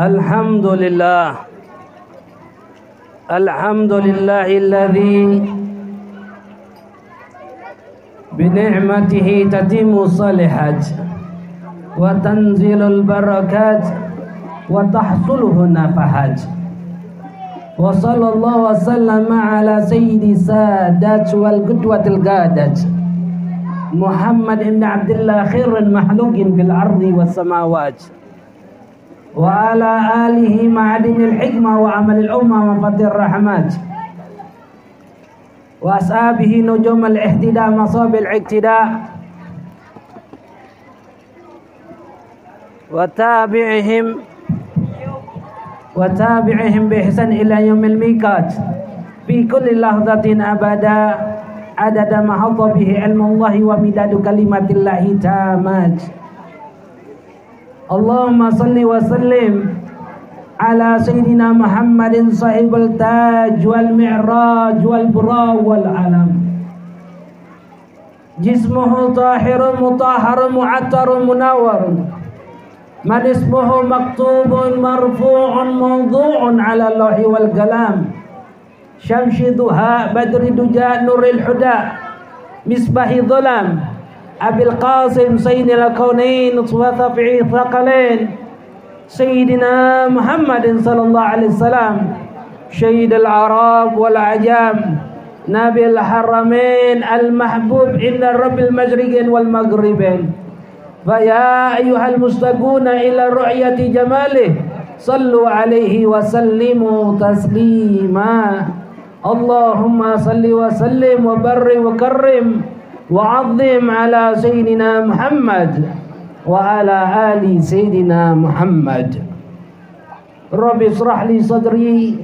الحمد لله الحمد لله الذي بنعمته تتم الصالحات وتنزل البركات وتحصله النفحات وصلى الله وسلم على سيد السادات والقدوة القادة محمد بن عبد الله خير المخلوق في الأرض والسماوات. وعلى آله معدن الحكمة وعمل الأمة وفتح الرحمات. وأصحابه نجوم الاهتداء مصاب الاعتداء وتابعهم وتابعهم بإحسان إلى يوم الميقات. في كل لحظة أبدا عدد ما حظ به علم الله ومداد كلمات الله تامات. اللهم صل وسلم على سيدنا محمد صاحب التاج والمعراج والبراء والعلم. جسمه طاهر مطهر معطر منور. من اسمه مكتوب مرفوع موضوع على اللوح والقلم شمس ضحى بدر دجى نور الهدى مصباح ظلام. أبي القاسم سيد الكونين وشفيع الثقلين سيدنا محمد صلى الله عليه وسلم شهيد العرب والعجام نبي الحرمين المحبوب عند الرب المشرقين والمغربين. فيا أيها المستقون إلى رؤية جماله صلوا عليه وسلموا تسليما. اللهم صل وسلم وبر وكرم. وعظم على سيدنا محمد وعلى آل سيدنا محمد. رب اشرح لي صدري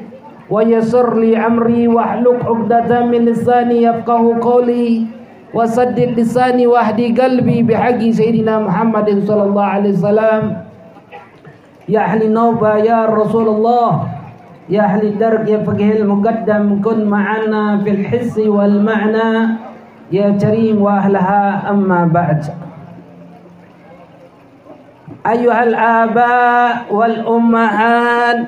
ويسر لي أمري واحلق عقدة من لساني يفقه قولي وسدد لساني واهدي قلبي بحق سيدنا محمد صلى الله عليه وسلم. يا أهل النوبة يا رسول الله يا أهل الدرك يا فقه المقدم كن معنا في الحس والمعنى. يا كريم وأهلها أما بعد أيها الآباء والأمهات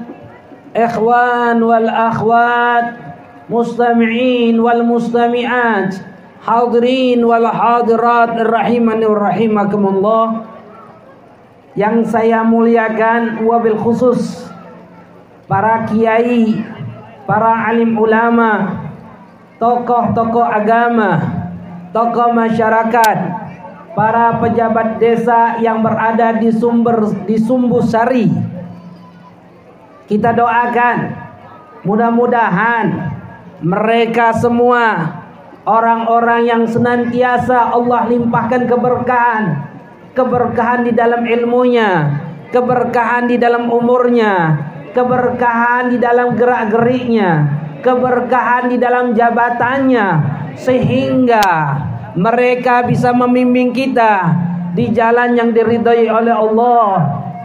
إخوان والأخوات مستمعين والمستمعات حاضرين والحاضرات الرحمن الرحيمكم الله yang saya muliakan wabil khusus para kiai, para alim ulama, tokoh-tokoh agama, tokoh masyarakat, para pejabat desa yang berada di sumber di Sumbu Sari. Kita doakan mudah-mudahan mereka semua orang-orang yang senantiasa Allah limpahkan keberkahan, keberkahan di dalam ilmunya, keberkahan di dalam umurnya, keberkahan di dalam gerak-geriknya, keberkahan di dalam jabatannya sehingga mereka bisa membimbing kita di jalan yang diridhai oleh Allah,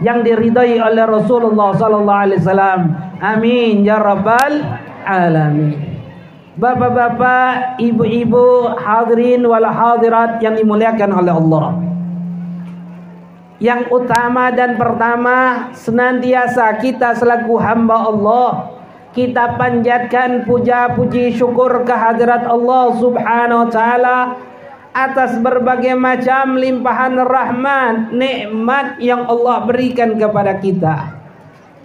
yang diridhai oleh Rasulullah sallallahu alaihi wasallam. Amin ya rabbal alamin. Bapak-bapak, ibu-ibu, hadirin wal hadirat yang dimuliakan oleh Allah. Yang utama dan pertama senantiasa kita selaku hamba Allah kita panjatkan puja puji syukur kehadirat Allah Subhanahu wa taala atas berbagai macam limpahan rahmat nikmat yang Allah berikan kepada kita.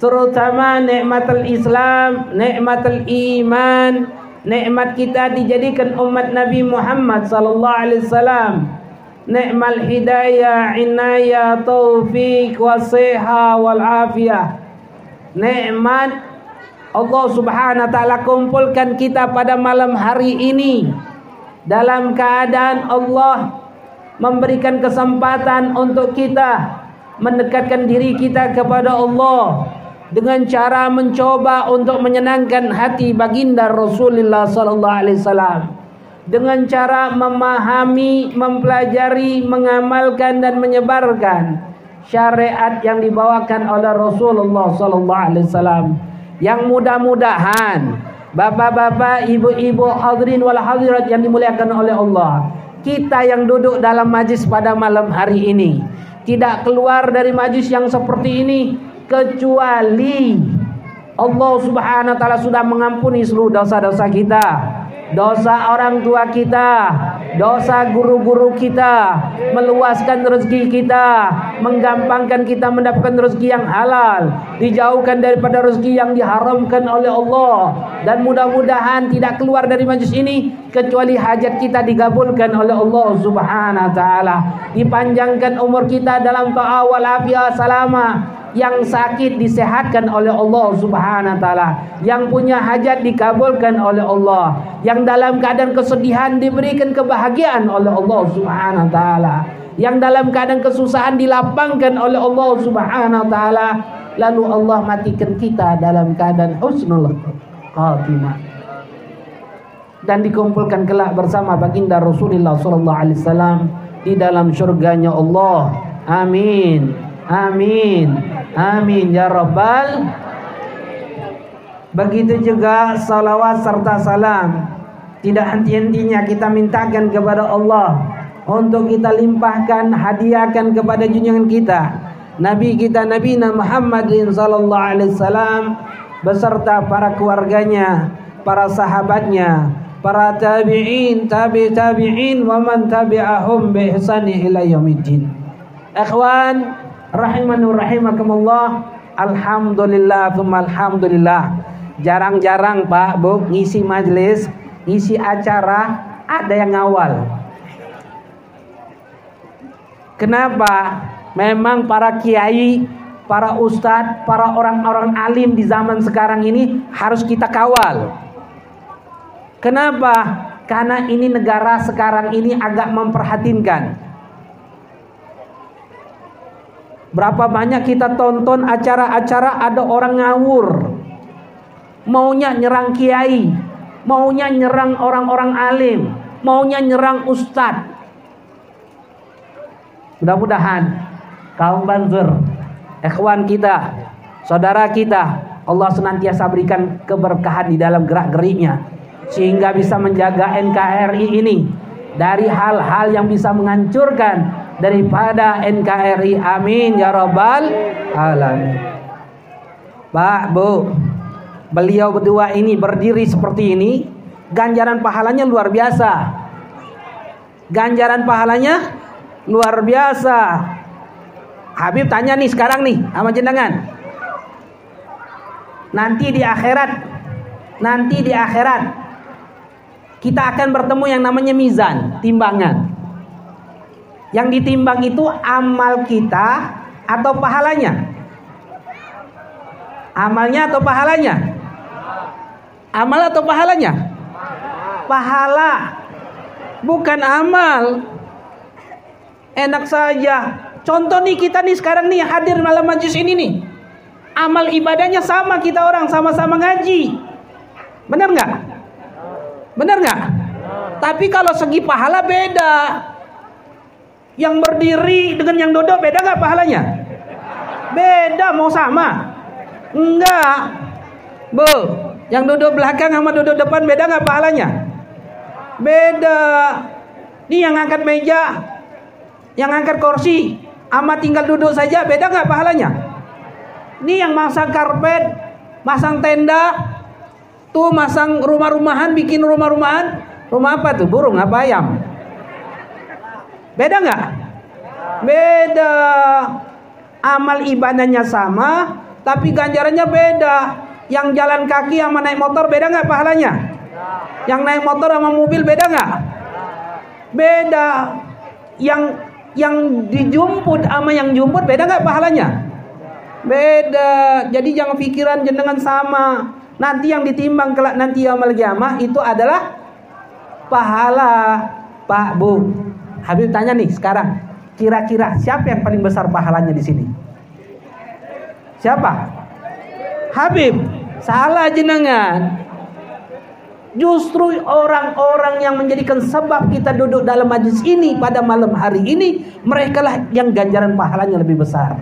Terutama nikmatul Islam nikmatul iman nikmat kita dijadikan umat Nabi Muhammad sallallahu alaihi wasallam. Nikmal hidayah inayah taufik wasiha wal afiyah. Nikmat Allah Subhanahu wa taala kumpulkan kita pada malam hari ini. Dalam keadaan Allah memberikan kesempatan untuk kita mendekatkan diri kita kepada Allah dengan cara mencoba untuk menyenangkan hati baginda Rasulullah sallallahu alaihi wasallam. Dengan cara memahami, mempelajari, mengamalkan dan menyebarkan syariat yang dibawakan oleh Rasulullah sallallahu alaihi wasallam yang mudah-mudahan bapak-bapak, ibu-ibu, hadirin wal hadirat yang dimuliakan oleh Allah, kita yang duduk dalam majlis pada malam hari ini tidak keluar dari majlis yang seperti ini kecuali Allah Subhanahu wa taala sudah mengampuni seluruh dosa-dosa kita dosa orang tua kita, dosa guru-guru kita, meluaskan rezeki kita, menggampangkan kita mendapatkan rezeki yang halal, dijauhkan daripada rezeki yang diharamkan oleh Allah dan mudah-mudahan tidak keluar dari majlis ini kecuali hajat kita digabulkan oleh Allah Subhanahu wa taala. Dipanjangkan umur kita dalam ta'a wal afiyah salama yang sakit disehatkan oleh Allah Subhanahu wa taala, yang punya hajat dikabulkan oleh Allah, yang dalam keadaan kesedihan diberikan kebahagiaan oleh Allah Subhanahu wa taala, yang dalam keadaan kesusahan dilapangkan oleh Allah Subhanahu wa taala, lalu Allah matikan kita dalam keadaan husnul khatimah dan dikumpulkan kelak bersama baginda Rasulullah sallallahu alaihi wasallam di dalam surganya Allah. Amin. Amin. Amin ya Rabbal. Begitu juga salawat serta salam. Tidak henti-hentinya kita mintakan kepada Allah Untuk kita limpahkan, hadiahkan kepada junjungan kita. Nabi kita Nabi Muhammadin sallallahu alaihi wasallam beserta para keluarganya, para sahabatnya, para tabi'in, tabi tabi'in wa man tabi'ahum bi ihsani ila yaumiddin. Rahimanu rahimakumullah. Alhamdulillah, alhamdulillah. Jarang-jarang Pak Bu ngisi majelis, ngisi acara ada yang ngawal. Kenapa? Memang para kiai, para ustadz, para orang-orang alim di zaman sekarang ini harus kita kawal. Kenapa? Karena ini negara sekarang ini agak memperhatinkan. Berapa banyak kita tonton acara-acara ada orang ngawur. Maunya nyerang kiai, maunya nyerang orang-orang alim, maunya nyerang ustad. Mudah-mudahan kaum banzer, ikhwan kita, saudara kita, Allah senantiasa berikan keberkahan di dalam gerak-geriknya sehingga bisa menjaga NKRI ini dari hal-hal yang bisa menghancurkan daripada NKRI. Amin ya rabbal alamin. Pak, Bu, beliau berdua ini berdiri seperti ini, ganjaran pahalanya luar biasa. Ganjaran pahalanya luar biasa. Habib tanya nih sekarang nih sama jenengan. Nanti di akhirat, nanti di akhirat kita akan bertemu yang namanya mizan, timbangan. Yang ditimbang itu amal kita atau pahalanya? Amalnya atau pahalanya? Amal atau pahalanya? Pahala. Bukan amal. Enak saja. Contoh nih kita nih sekarang nih hadir malam majlis ini nih. Amal ibadahnya sama kita orang sama-sama ngaji. Benar nggak? Benar nggak? Tapi kalau segi pahala beda. Yang berdiri dengan yang duduk beda nggak pahalanya? Beda mau sama? Enggak. Bu, yang duduk belakang sama duduk depan beda nggak pahalanya? Beda. Ini yang angkat meja, yang angkat kursi, ama tinggal duduk saja beda nggak pahalanya? Ini yang masang karpet, masang tenda, tuh masang rumah-rumahan, bikin rumah-rumahan, rumah apa tuh? Burung apa ayam? Beda nggak? Beda. Amal ibadahnya sama, tapi ganjarannya beda. Yang jalan kaki sama naik motor beda nggak pahalanya? Yang naik motor sama mobil beda nggak? Beda. Yang yang dijemput sama yang jemput beda nggak pahalanya? Beda. Jadi jangan pikiran jenengan sama. Nanti yang ditimbang kelak nanti amal kiamah itu adalah pahala Pak Bu. Habib tanya nih sekarang, kira-kira siapa yang paling besar pahalanya di sini? Siapa? Habib. Salah jenengan. Justru orang-orang yang menjadikan sebab kita duduk dalam majlis ini pada malam hari ini, mereka lah yang ganjaran pahalanya lebih besar.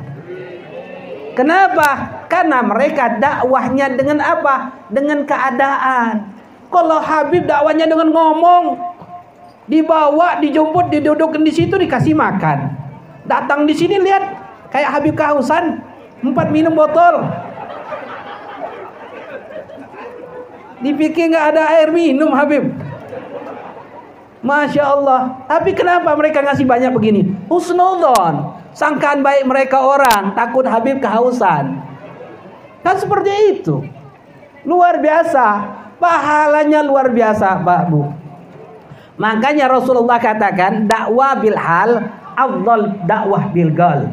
Kenapa? Karena mereka dakwahnya dengan apa? Dengan keadaan. Kalau Habib dakwahnya dengan ngomong, dibawa, dijemput, didudukin di situ, dikasih makan. Datang di sini lihat kayak Habib kehausan, Empat minum botol. Dipikir nggak ada air minum Habib. Masya Allah. Tapi kenapa mereka ngasih banyak begini? Husnudon. Sangkaan baik mereka orang. Takut Habib kehausan. Kan seperti itu. Luar biasa. Pahalanya luar biasa Pak Bu. Makanya Rasulullah katakan dakwah bil hal afdal dakwah bil gal.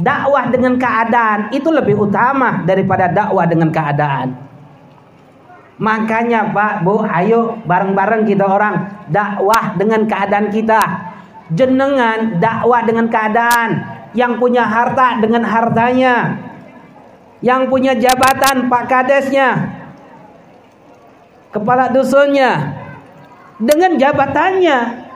Dakwah dengan keadaan itu lebih utama daripada dakwah dengan keadaan. Makanya Pak, Bu, ayo bareng-bareng kita orang dakwah dengan keadaan kita. Jenengan dakwah dengan keadaan. Yang punya harta dengan hartanya. Yang punya jabatan Pak Kadesnya. Kepala dusunnya dengan jabatannya.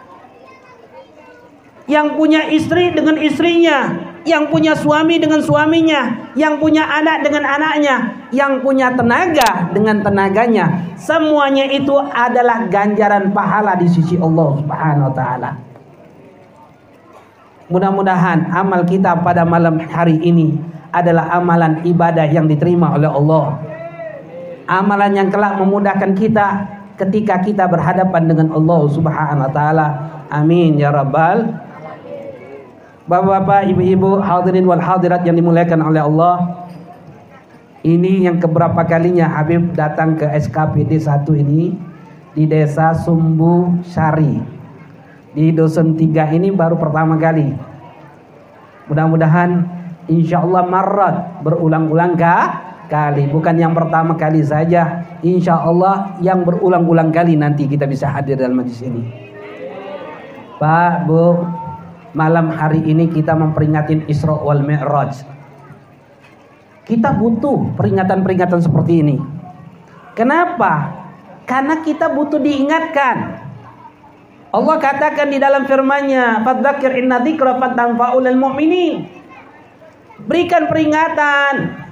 Yang punya istri dengan istrinya, yang punya suami dengan suaminya, yang punya anak dengan anaknya, yang punya tenaga dengan tenaganya. Semuanya itu adalah ganjaran pahala di sisi Allah Subhanahu wa taala. Mudah-mudahan amal kita pada malam hari ini adalah amalan ibadah yang diterima oleh Allah. Amalan yang kelak memudahkan kita ketika kita berhadapan dengan Allah Subhanahu wa taala. Amin ya rabbal Bapak-bapak, ibu-ibu, hadirin wal hadirat yang dimuliakan oleh Allah. Ini yang keberapa kalinya Habib datang ke SKPD 1 ini di Desa Sumbu Sari. Di dosen 3 ini baru pertama kali. Mudah-mudahan insya Allah marat berulang-ulang kah? Kali bukan yang pertama kali saja. Insya Allah yang berulang-ulang kali nanti kita bisa hadir dalam majlis ini. Pak Bu malam hari ini kita memperingatin Isra wal Mi'raj. Kita butuh peringatan-peringatan seperti ini. Kenapa? Karena kita butuh diingatkan. Allah katakan di dalam firman-Nya fadzakir inna dzikra fatanfa'ul mu'minin. Berikan peringatan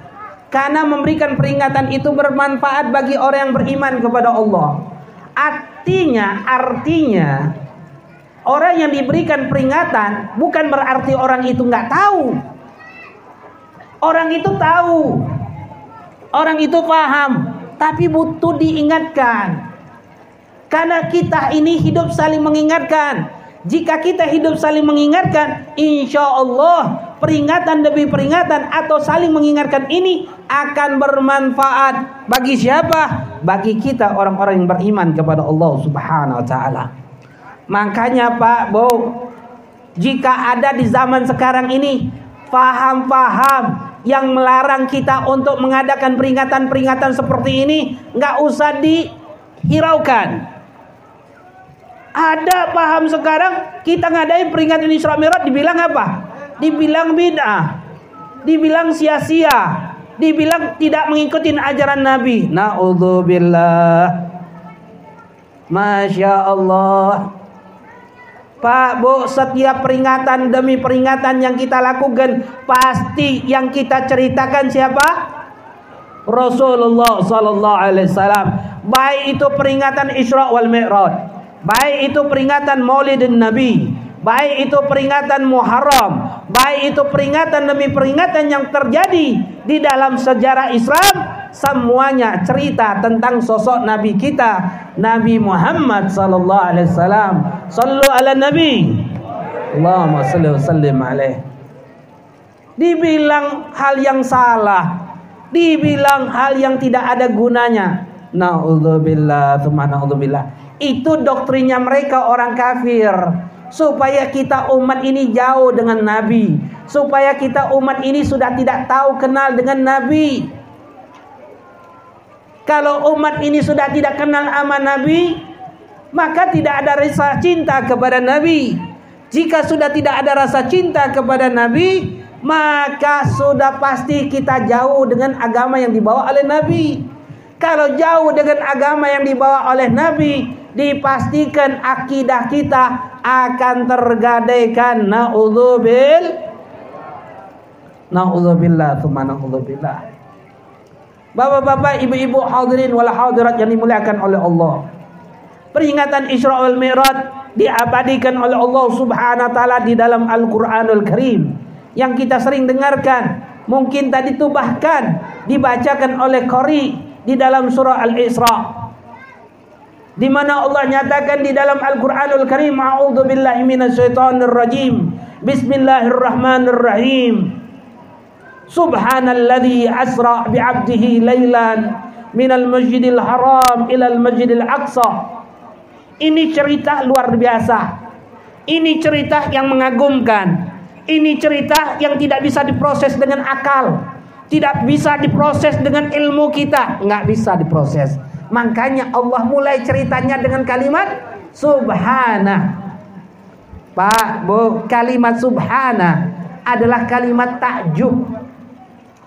karena memberikan peringatan itu bermanfaat bagi orang yang beriman kepada Allah. Artinya, artinya orang yang diberikan peringatan bukan berarti orang itu nggak tahu. Orang itu tahu, orang itu paham, tapi butuh diingatkan. Karena kita ini hidup saling mengingatkan. Jika kita hidup saling mengingatkan, insya Allah peringatan demi peringatan atau saling mengingatkan ini akan bermanfaat bagi siapa? Bagi kita orang-orang yang beriman kepada Allah Subhanahu wa taala. Makanya Pak Bu, jika ada di zaman sekarang ini paham-paham yang melarang kita untuk mengadakan peringatan-peringatan seperti ini, nggak usah dihiraukan. Ada paham sekarang kita ngadain peringatan Isra Mi'raj dibilang apa? Dibilang bid'ah. Dibilang sia-sia. Dibilang tidak mengikuti ajaran Nabi. Nauzubillah. Masya Allah. Pak Bu, setiap peringatan demi peringatan yang kita lakukan pasti yang kita ceritakan siapa? Rasulullah sallallahu alaihi wasallam. Baik itu peringatan Isra wal Mi'raj, Baik itu peringatan Maulidin Nabi, baik itu peringatan Muharram, baik itu peringatan demi peringatan yang terjadi di dalam sejarah Islam, semuanya cerita tentang sosok Nabi kita, Nabi Muhammad sallallahu alaihi wasallam. Sallu ala Nabi. Allahumma salli wa sallim alaih. Dibilang hal yang salah, dibilang hal yang tidak ada gunanya. Nauzubillah itu doktrinnya mereka orang kafir. Supaya kita umat ini jauh dengan Nabi. Supaya kita umat ini sudah tidak tahu kenal dengan Nabi. Kalau umat ini sudah tidak kenal sama Nabi, maka tidak ada rasa cinta kepada Nabi. Jika sudah tidak ada rasa cinta kepada Nabi, maka sudah pasti kita jauh dengan agama yang dibawa oleh Nabi. Kalau jauh dengan agama yang dibawa oleh Nabi, dipastikan akidah kita akan tergadaikan naudzubil naudzubillah tsumma naudzubillah Bapak-bapak, ibu-ibu hadirin wal hadirat yang dimuliakan oleh Allah. Peringatan Isra wal Mi'raj diabadikan oleh Allah Subhanahu wa taala di dalam Al-Qur'anul Karim yang kita sering dengarkan Mungkin tadi itu bahkan dibacakan oleh Qori di dalam surah Al-Isra. Di mana Allah nyatakan di dalam Al-Qur'anul Karim, "A'udzu billahi minasyaitonir rajim. Bismillahirrahmanirrahim." Subhanalladzi asra bi'abdihi lailan minal masjidil haram ilal masjidil aqsa. Ini cerita luar biasa. Ini cerita yang mengagumkan. Ini cerita yang tidak bisa diproses dengan akal. Tidak bisa diproses dengan ilmu kita. Nggak bisa diproses. Makanya Allah mulai ceritanya dengan kalimat Subhana. Pak, Bu, kalimat Subhana adalah kalimat takjub.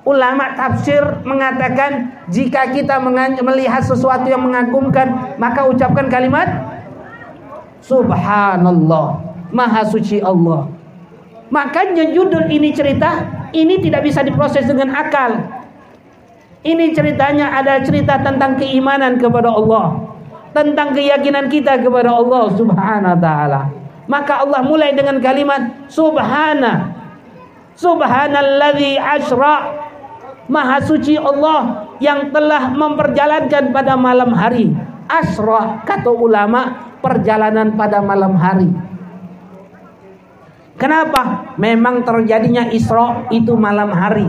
Ulama tafsir mengatakan jika kita melihat sesuatu yang mengagumkan maka ucapkan kalimat Subhanallah Maha suci Allah. Makanya judul ini cerita ini tidak bisa diproses dengan akal Ini ceritanya ada cerita tentang keimanan kepada Allah Tentang keyakinan kita kepada Allah subhanahu wa ta'ala Maka Allah mulai dengan kalimat Subhana Subhanalladzi asra Maha suci Allah yang telah memperjalankan pada malam hari. Asra kata ulama perjalanan pada malam hari. Kenapa? Memang terjadinya Isra itu malam hari.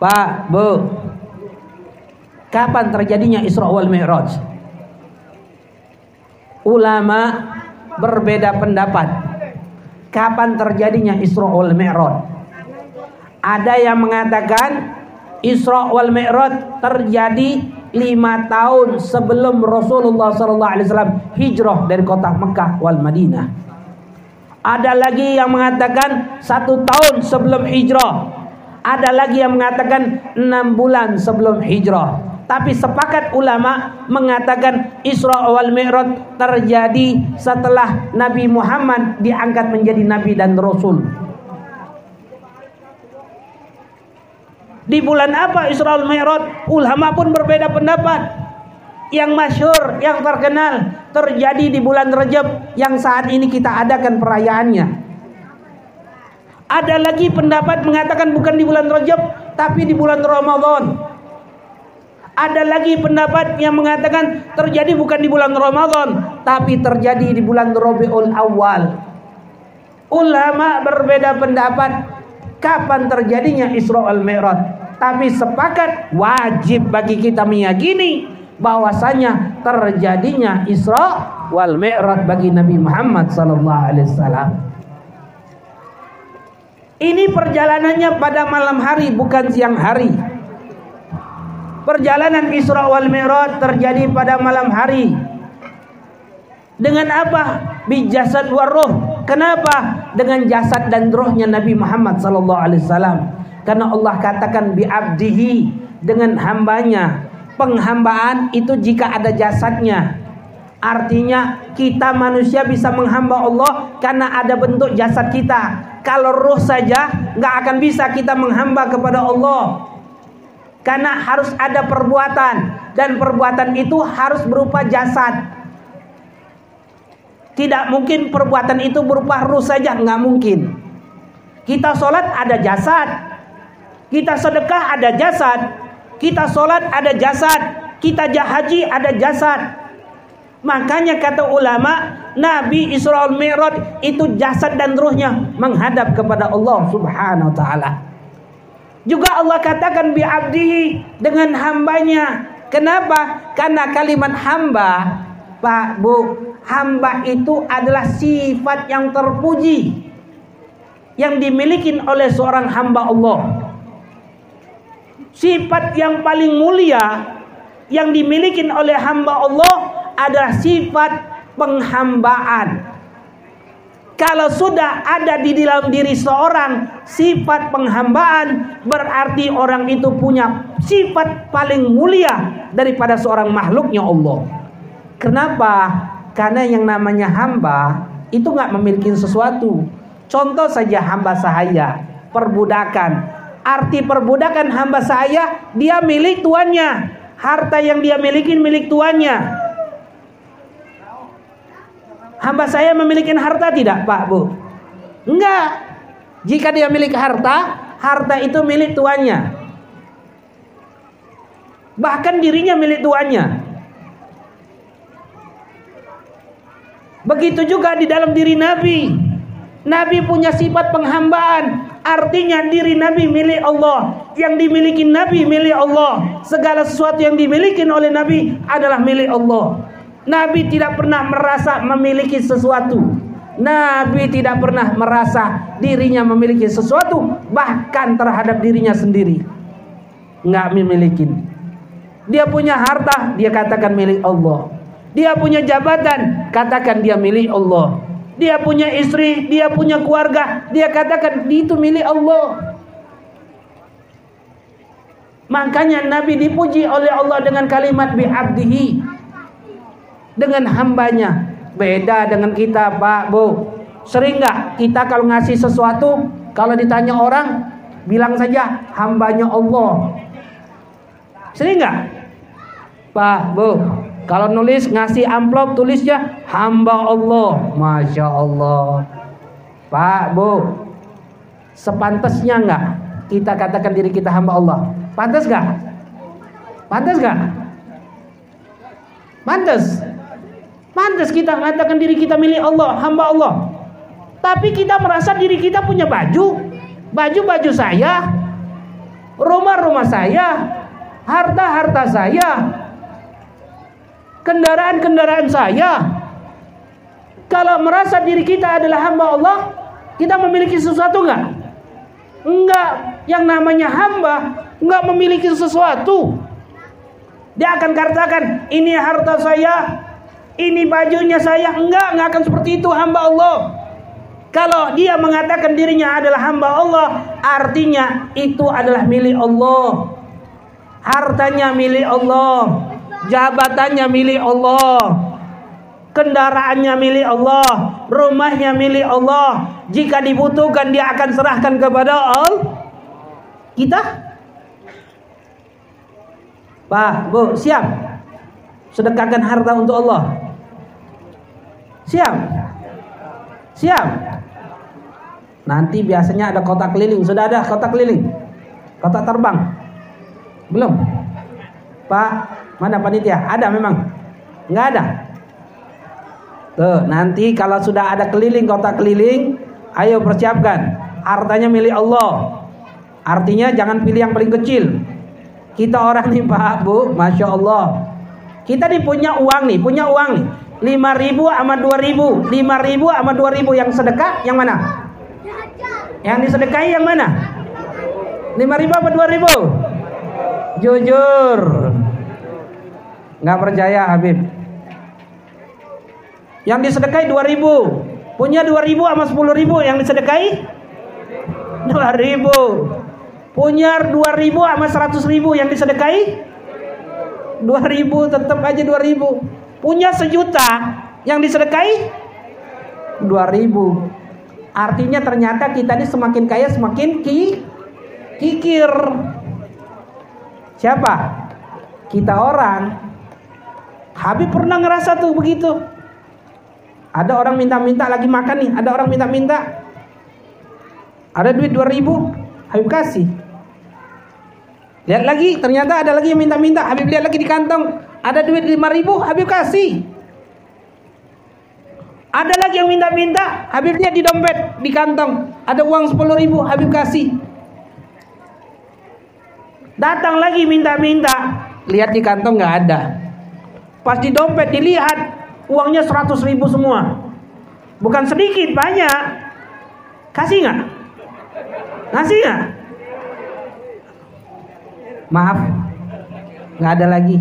Pak, Bu. Kapan terjadinya Isra wal Mi'raj? Ulama berbeda pendapat. Kapan terjadinya Isra wal Mi'raj? Ada yang mengatakan Isra wal Mi'raj terjadi lima tahun sebelum Rasulullah Wasallam hijrah dari kota Mekah wal Madinah. Ada lagi yang mengatakan satu tahun sebelum hijrah. Ada lagi yang mengatakan enam bulan sebelum hijrah. Tapi sepakat ulama mengatakan Isra wal Mi'raj terjadi setelah Nabi Muhammad diangkat menjadi nabi dan rasul. Di bulan apa Isra Mi'raj? Ulama pun berbeda pendapat. Yang masyur, yang terkenal terjadi di bulan Rajab yang saat ini kita adakan perayaannya. Ada lagi pendapat mengatakan bukan di bulan Rajab tapi di bulan Ramadan. Ada lagi pendapat yang mengatakan terjadi bukan di bulan Ramadan tapi terjadi di bulan Rabiul Awal. Ulama berbeda pendapat kapan terjadinya Isra al-Mi'raj tapi sepakat wajib bagi kita meyakini bahwasanya terjadinya Isra wal Mi'raj bagi Nabi Muhammad sallallahu alaihi wasallam. Ini perjalanannya pada malam hari bukan siang hari. Perjalanan Isra wal Mi'raj terjadi pada malam hari. Dengan apa? Bijasad waruh. Kenapa? Dengan jasad dan rohnya Nabi Muhammad sallallahu alaihi wasallam. Karena Allah katakan bi'abdihi dengan hambanya. Penghambaan itu jika ada jasadnya. Artinya kita manusia bisa menghamba Allah karena ada bentuk jasad kita. Kalau roh saja nggak akan bisa kita menghamba kepada Allah. Karena harus ada perbuatan dan perbuatan itu harus berupa jasad. Tidak mungkin perbuatan itu berupa ruh saja, nggak mungkin. Kita sholat ada jasad, kita sedekah ada jasad, kita sholat ada jasad, kita haji ada jasad. Makanya kata ulama, Nabi Israel Mi'raj itu jasad dan ruhnya menghadap kepada Allah Subhanahu wa taala. Juga Allah katakan bi dengan hambanya. Kenapa? Karena kalimat hamba, Pak Bu, hamba itu adalah sifat yang terpuji yang dimiliki oleh seorang hamba Allah. Sifat yang paling mulia yang dimiliki oleh hamba Allah adalah sifat penghambaan. Kalau sudah ada di dalam diri seorang sifat penghambaan, berarti orang itu punya sifat paling mulia daripada seorang makhluknya Allah. Kenapa? Karena yang namanya hamba itu nggak memiliki sesuatu. Contoh saja hamba sahaya, perbudakan. Arti perbudakan hamba saya, dia milik tuannya. Harta yang dia miliki milik tuannya. Hamba saya memiliki harta tidak, Pak Bu? Enggak. Jika dia milik harta, harta itu milik tuannya. Bahkan dirinya milik tuannya. Begitu juga di dalam diri Nabi. Nabi punya sifat penghambaan. Artinya diri Nabi milik Allah. Yang dimiliki Nabi milik Allah. Segala sesuatu yang dimiliki oleh Nabi adalah milik Allah. Nabi tidak pernah merasa memiliki sesuatu. Nabi tidak pernah merasa dirinya memiliki sesuatu bahkan terhadap dirinya sendiri. Nggak memiliki. Dia punya harta, dia katakan milik Allah. Dia punya jabatan, katakan dia milik Allah. Dia punya istri, dia punya keluarga, dia katakan itu milik Allah. Makanya Nabi dipuji oleh Allah dengan kalimat bi'abdihi. Dengan hambanya. Beda dengan kita Pak Bu. Sering nggak kita kalau ngasih sesuatu, kalau ditanya orang, bilang saja hambanya Allah. Sering nggak? Pak Bu, kalau nulis ngasih amplop tulisnya hamba Allah. Masya Allah. Pak, Bu. Sepantasnya nggak kita katakan diri kita hamba Allah? Pantas nggak? Pantas nggak? Pantas. Pantas kita mengatakan diri kita milik Allah, hamba Allah. Tapi kita merasa diri kita punya baju, baju-baju saya, rumah-rumah saya, harta-harta saya, kendaraan-kendaraan saya. Kalau merasa diri kita adalah hamba Allah, kita memiliki sesuatu enggak? Enggak. Yang namanya hamba enggak memiliki sesuatu. Dia akan katakan, ini harta saya, ini bajunya saya. Enggak, enggak akan seperti itu hamba Allah. Kalau dia mengatakan dirinya adalah hamba Allah, artinya itu adalah milik Allah. Hartanya milik Allah jabatannya milik Allah, kendaraannya milik Allah, rumahnya milik Allah. Jika dibutuhkan dia akan serahkan kepada Allah. Kita Pak, Bu, siap? Sedekahkan harta untuk Allah. Siap? Siap? Nanti biasanya ada kotak keliling. Sudah ada kotak keliling? Kotak terbang? Belum? Pak, Mana panitia? Ada memang? Enggak ada. Tuh, nanti kalau sudah ada keliling kota keliling, ayo persiapkan. Hartanya milik Allah. Artinya jangan pilih yang paling kecil. Kita orang nih Pak Bu, Masya Allah. Kita nih punya uang nih, punya uang nih. 5 ribu sama 2 ribu 5 ribu sama 2 ribu yang sedekah yang mana? Yang disedekahi yang mana? 5 ribu apa 2 ribu? Jujur Nggak percaya Habib. Yang disedekahi 2000. Punya 2000 sama 10.000 yang disedekahi 2000. Punya 2000 sama 100.000 yang disedekahi 2000 tetap aja 2000. Punya sejuta yang disedekahi 2000. Artinya ternyata kita ini semakin kaya semakin ki kikir. Siapa? Kita orang Habib pernah ngerasa tuh begitu. Ada orang minta-minta lagi makan nih, ada orang minta-minta. Ada duit 2000, Habib kasih. Lihat lagi, ternyata ada lagi yang minta-minta. Habib lihat lagi di kantong, ada duit 5000, Habib kasih. Ada lagi yang minta-minta, Habib lihat di dompet, di kantong, ada uang 10.000, Habib kasih. Datang lagi minta-minta, lihat di kantong nggak ada. Pas di dompet dilihat uangnya 100 ribu semua. Bukan sedikit, banyak. Kasih nggak? Ngasih nggak? Maaf, nggak ada lagi.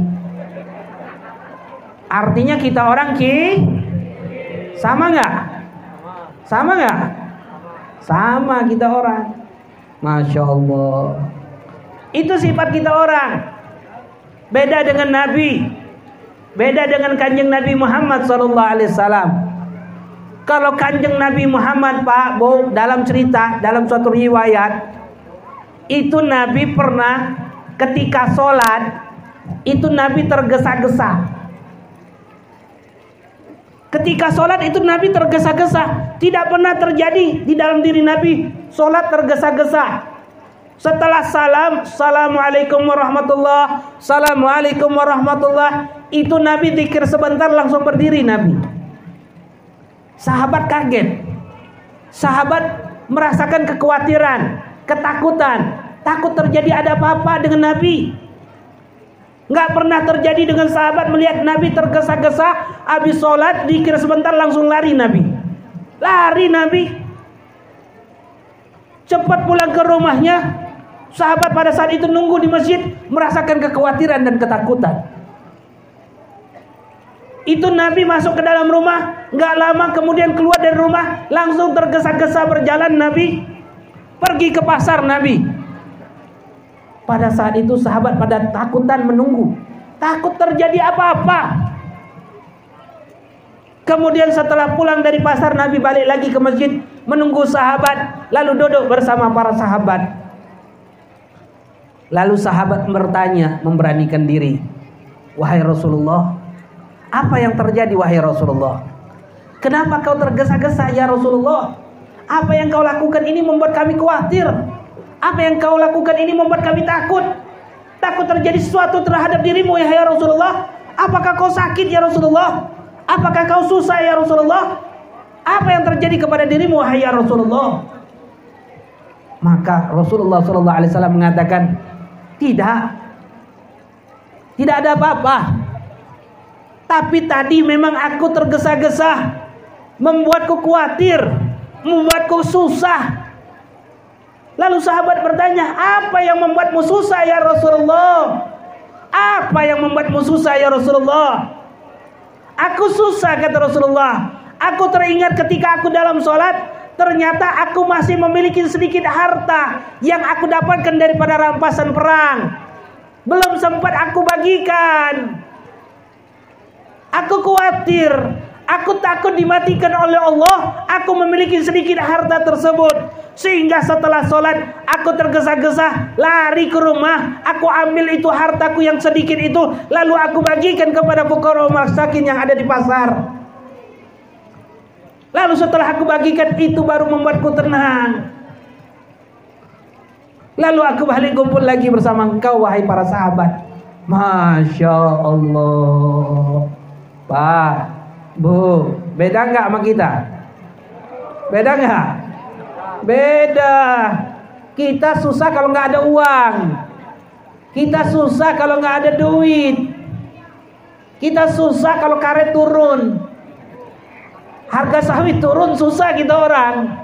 Artinya kita orang ki sama nggak? Sama nggak? Sama kita orang. Masya Allah. Itu sifat kita orang. Beda dengan Nabi. Beda dengan kanjeng Nabi Muhammad Sallallahu Alaihi Wasallam. Kalau kanjeng Nabi Muhammad Pak Bo dalam cerita dalam suatu riwayat itu Nabi pernah ketika sholat itu Nabi tergesa-gesa. Ketika sholat itu Nabi tergesa-gesa. Tidak pernah terjadi di dalam diri Nabi. Sholat tergesa-gesa. Setelah salam, Assalamualaikum warahmatullah. Assalamualaikum warahmatullah. Itu Nabi dikir sebentar langsung berdiri Nabi. Sahabat kaget. Sahabat merasakan kekhawatiran, ketakutan. Takut terjadi ada apa-apa dengan Nabi. Nggak pernah terjadi dengan sahabat melihat Nabi tergesa-gesa habis sholat dikira sebentar langsung lari Nabi. Lari Nabi. Cepat pulang ke rumahnya. Sahabat pada saat itu nunggu di masjid merasakan kekhawatiran dan ketakutan. Itu Nabi masuk ke dalam rumah, nggak lama kemudian keluar dari rumah, langsung tergesa-gesa berjalan Nabi pergi ke pasar Nabi. Pada saat itu sahabat pada takutan menunggu. Takut terjadi apa-apa. Kemudian setelah pulang dari pasar Nabi balik lagi ke masjid menunggu sahabat lalu duduk bersama para sahabat. Lalu sahabat bertanya memberanikan diri. Wahai Rasulullah, apa yang terjadi wahai Rasulullah? Kenapa kau tergesa-gesa ya Rasulullah? Apa yang kau lakukan ini membuat kami khawatir. Apa yang kau lakukan ini membuat kami takut. Takut terjadi sesuatu terhadap dirimu ya Rasulullah. Apakah kau sakit ya Rasulullah? Apakah kau susah ya Rasulullah? Apa yang terjadi kepada dirimu wahai ya Rasulullah? Maka Rasulullah Shallallahu Alaihi Wasallam mengatakan, tidak, tidak ada apa-apa. Tapi tadi memang aku tergesa-gesa, membuatku khawatir, membuatku susah, Lalu sahabat bertanya, apa yang membuatmu susah ya Rasulullah? Apa yang membuatmu susah ya Rasulullah? Aku susah kata Rasulullah. Aku teringat ketika aku dalam sholat, ternyata aku masih memiliki sedikit harta yang aku dapatkan daripada rampasan perang. Belum sempat aku bagikan. Aku khawatir Aku takut dimatikan oleh Allah. Aku memiliki sedikit harta tersebut. Sehingga setelah sholat aku tergesa-gesa lari ke rumah. Aku ambil itu hartaku yang sedikit itu. Lalu aku bagikan kepada fukara masakin yang ada di pasar. Lalu setelah aku bagikan itu baru membuatku tenang. Lalu aku balik kumpul lagi bersama engkau wahai para sahabat. Masya Allah. Pak, Bu, beda nggak sama kita? Beda nggak? Beda. Kita susah kalau nggak ada uang. Kita susah kalau nggak ada duit. Kita susah kalau karet turun. Harga sawit turun susah kita orang.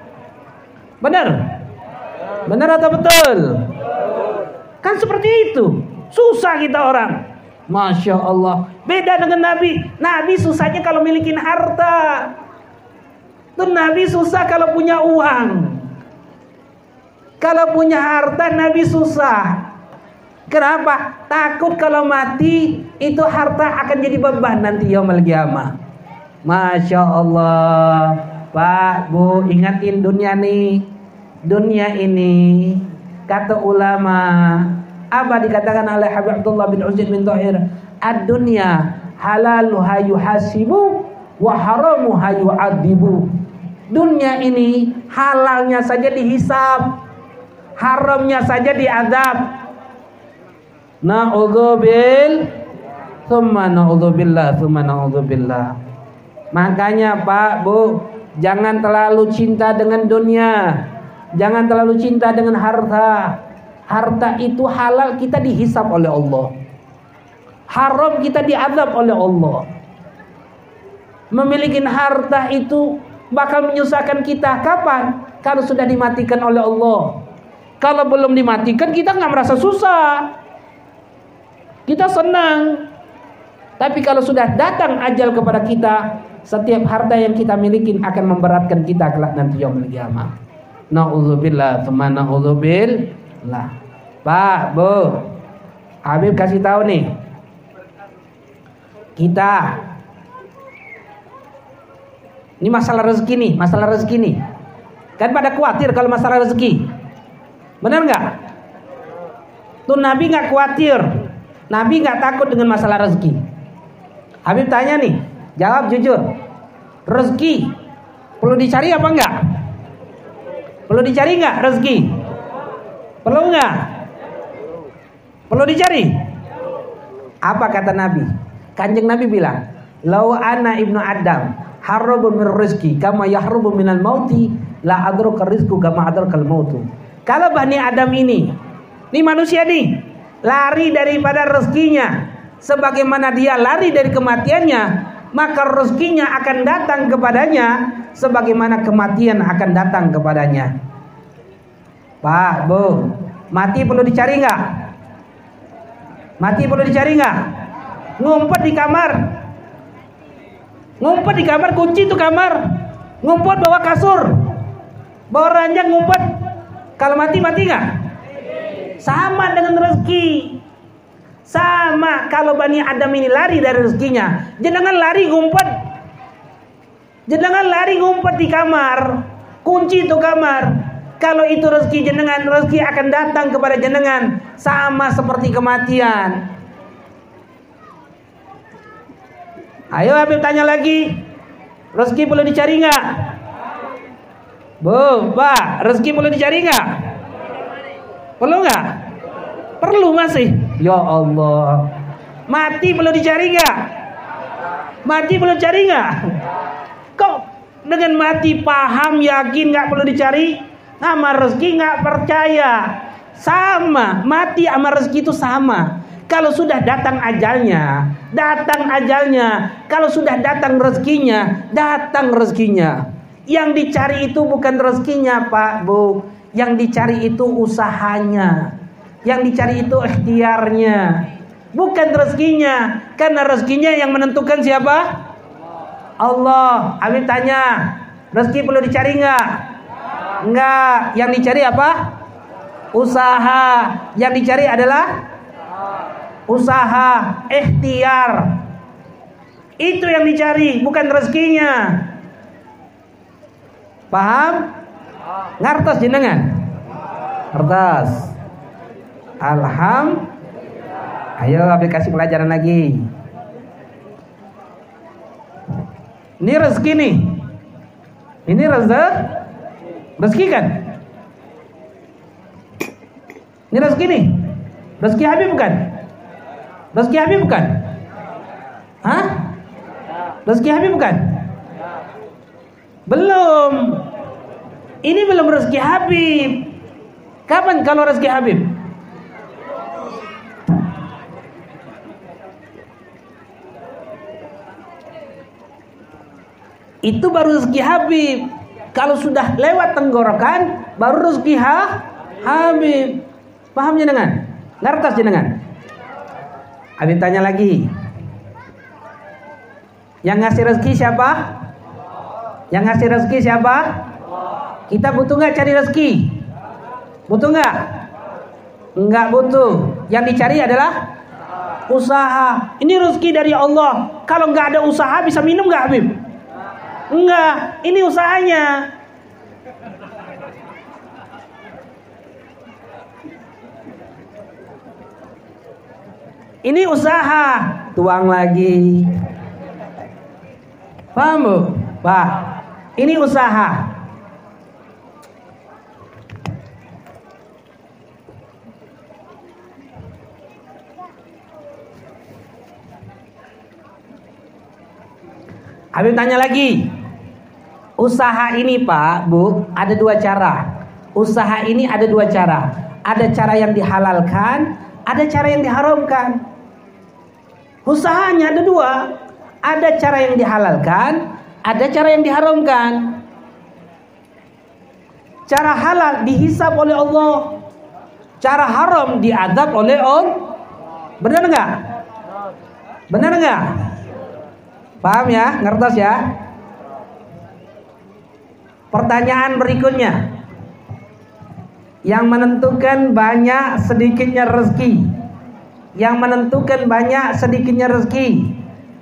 Benar? Benar atau betul? Kan seperti itu. Susah kita orang. Masya Allah. Beda dengan Nabi. Nabi susahnya kalau milikin harta. Tuh Nabi susah kalau punya uang. Kalau punya harta Nabi susah. Kenapa? Takut kalau mati itu harta akan jadi beban nanti yaumul kiamah. Masya Allah. Pak, Bu, ingatin dunia nih. Dunia ini kata ulama apa dikatakan oleh Habib Abdullah bin Uzaid bin Tahir? Ad-dunya halaluha yuhasibu wa haramuha yu'adibu. Dunia ini halalnya saja dihisab, haramnya saja diadab. Na'udzubil Thumma na'udzubillah Thumma na'udzubillah Makanya Pak Bu Jangan terlalu cinta dengan dunia Jangan terlalu cinta dengan harta Harta itu halal kita dihisap oleh Allah. Haram kita diadab oleh Allah. Memiliki harta itu bakal menyusahkan kita kapan? Kalau sudah dimatikan oleh Allah. Kalau belum dimatikan kita nggak merasa susah. Kita senang. Tapi kalau sudah datang ajal kepada kita, setiap harta yang kita miliki akan memberatkan kita kelak nanti yaumul kiamah. Nauzubillah, tsumma nauzubillah lah. Pak, Bu. Habib kasih tahu nih. Kita ini masalah rezeki nih, masalah rezeki nih. Kan pada khawatir kalau masalah rezeki. Benar nggak? Tuh Nabi nggak khawatir. Nabi nggak takut dengan masalah rezeki. Habib tanya nih, jawab jujur. Rezeki perlu dicari apa enggak? Perlu dicari enggak rezeki? Perlu enggak? Perlu dicari? Apa kata Nabi? Kanjeng Nabi bilang, "Lau ana ibnu Adam harabu min rizki kama yahrubu minal mauti la adruka rizku kama adrukal mautu." Kalau Bani Adam ini, ini manusia nih, lari daripada rezekinya sebagaimana dia lari dari kematiannya, maka rezekinya akan datang kepadanya sebagaimana kematian akan datang kepadanya. Pak, Bu, mati perlu dicari nggak? Mati perlu dicari nggak? Ngumpet di kamar. Ngumpet di kamar, kunci itu kamar. Ngumpet bawa kasur. Bawa ranjang ngumpet. Kalau mati mati nggak? Sama dengan rezeki. Sama kalau Bani Adam ini lari dari rezekinya, jangan lari ngumpet. Jangan lari ngumpet di kamar. Kunci itu kamar. Kalau itu rezeki jenengan, rezeki akan datang kepada jenengan sama seperti kematian. Ayo Habib tanya lagi. Rezeki perlu dicari nggak? Bu, Pak, rezeki perlu dicari nggak? Perlu nggak? Perlu masih. Ya Allah. Mati perlu dicari nggak? Mati perlu dicari nggak? Kok dengan mati paham yakin nggak perlu dicari? Sama rezeki nggak percaya. Sama, mati sama rezeki itu sama. Kalau sudah datang ajalnya, datang ajalnya. Kalau sudah datang rezekinya, datang rezekinya. Yang dicari itu bukan rezekinya, Pak, Bu. Yang dicari itu usahanya. Yang dicari itu ikhtiarnya. Bukan rezekinya. Karena rezekinya yang menentukan siapa? Allah. Amin tanya, rezeki perlu dicari nggak? Enggak. Yang dicari apa? Usaha. Yang dicari adalah usaha, ikhtiar. Itu yang dicari, bukan rezekinya. Paham? Ngartos jenengan? Ngartos. Alham. Ayo aplikasi pelajaran lagi. Ini rezeki nih. Ini rezeki. Rezeki kan? Ini rezeki nih. Rezeki Habib bukan? Rezeki Habib bukan? Hah? Rezeki Habib bukan? Belum. Ini belum rezeki Habib. Kapan kalau rezeki Habib? Itu baru rezeki Habib. Kalau sudah lewat tenggorokan, baru rezeki ha Habib. Paham jenengan? Ngertas jenengan? Habib tanya lagi. Yang ngasih rezeki siapa? Yang ngasih rezeki siapa? Kita butuh nggak cari rezeki? Butuh nggak? Nggak butuh. Yang dicari adalah usaha. Ini rezeki dari Allah. Kalau nggak ada usaha bisa minum nggak Habib? Enggak, ini usahanya. Ini usaha, tuang lagi. Paham bu? Pak, ini usaha. Habib tanya lagi. Usaha ini Pak, Bu, ada dua cara. Usaha ini ada dua cara. Ada cara yang dihalalkan, ada cara yang diharamkan. Usahanya ada dua. Ada cara yang dihalalkan, ada cara yang diharamkan. Cara halal dihisap oleh Allah. Cara haram diadab oleh Allah. Benar nggak? Benar nggak? Paham ya? Ngertos ya? Pertanyaan berikutnya. Yang menentukan banyak sedikitnya rezeki. Yang menentukan banyak sedikitnya rezeki.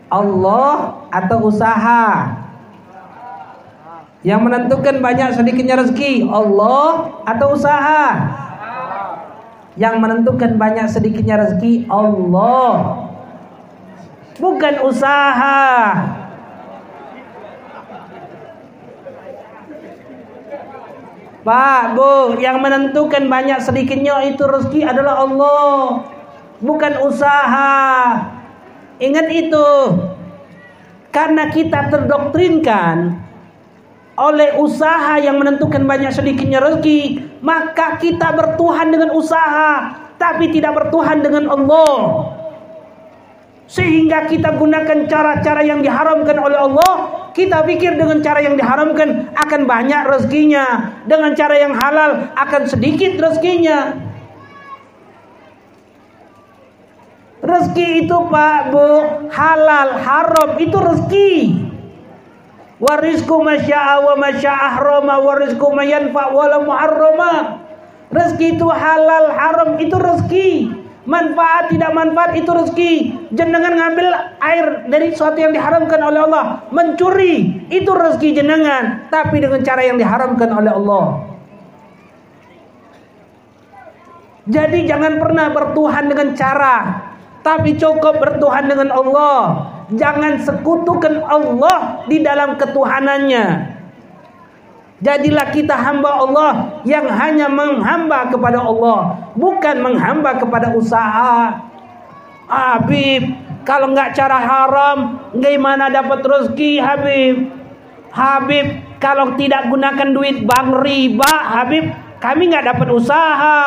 Allah atau usaha. Yang menentukan banyak sedikitnya rezeki. Allah atau usaha. Yang menentukan banyak sedikitnya rezeki. Allah bukan usaha. Pak, Bu, yang menentukan banyak sedikitnya itu rezeki adalah Allah. Bukan usaha. Ingat itu. Karena kita terdoktrinkan oleh usaha yang menentukan banyak sedikitnya rezeki, maka kita bertuhan dengan usaha, tapi tidak bertuhan dengan Allah. Sehingga kita gunakan cara-cara yang diharamkan oleh Allah Kita pikir dengan cara yang diharamkan Akan banyak rezekinya. Dengan cara yang halal akan sedikit rezekinya. Rezeki itu pak bu Halal, haram itu rezeki. Warizku masya'a wa masya'ah roma Warizku mayanfa' wala muharrama Rezeki itu halal, haram itu rezeki manfaat tidak manfaat itu rezeki. Jenengan ngambil air dari sesuatu yang diharamkan oleh Allah mencuri itu rezeki jenengan. Tapi dengan cara yang diharamkan oleh Allah. Jadi jangan pernah bertuhan dengan cara tapi cukup bertuhan dengan Allah. Jangan sekutukan Allah di dalam ketuhanannya Jadilah kita hamba Allah yang hanya menghamba kepada Allah, bukan menghamba kepada usaha. Habib, kalau nggak cara haram, gimana dapat rezeki Habib? Habib, kalau tidak gunakan duit bank riba, Habib, kami nggak dapat usaha.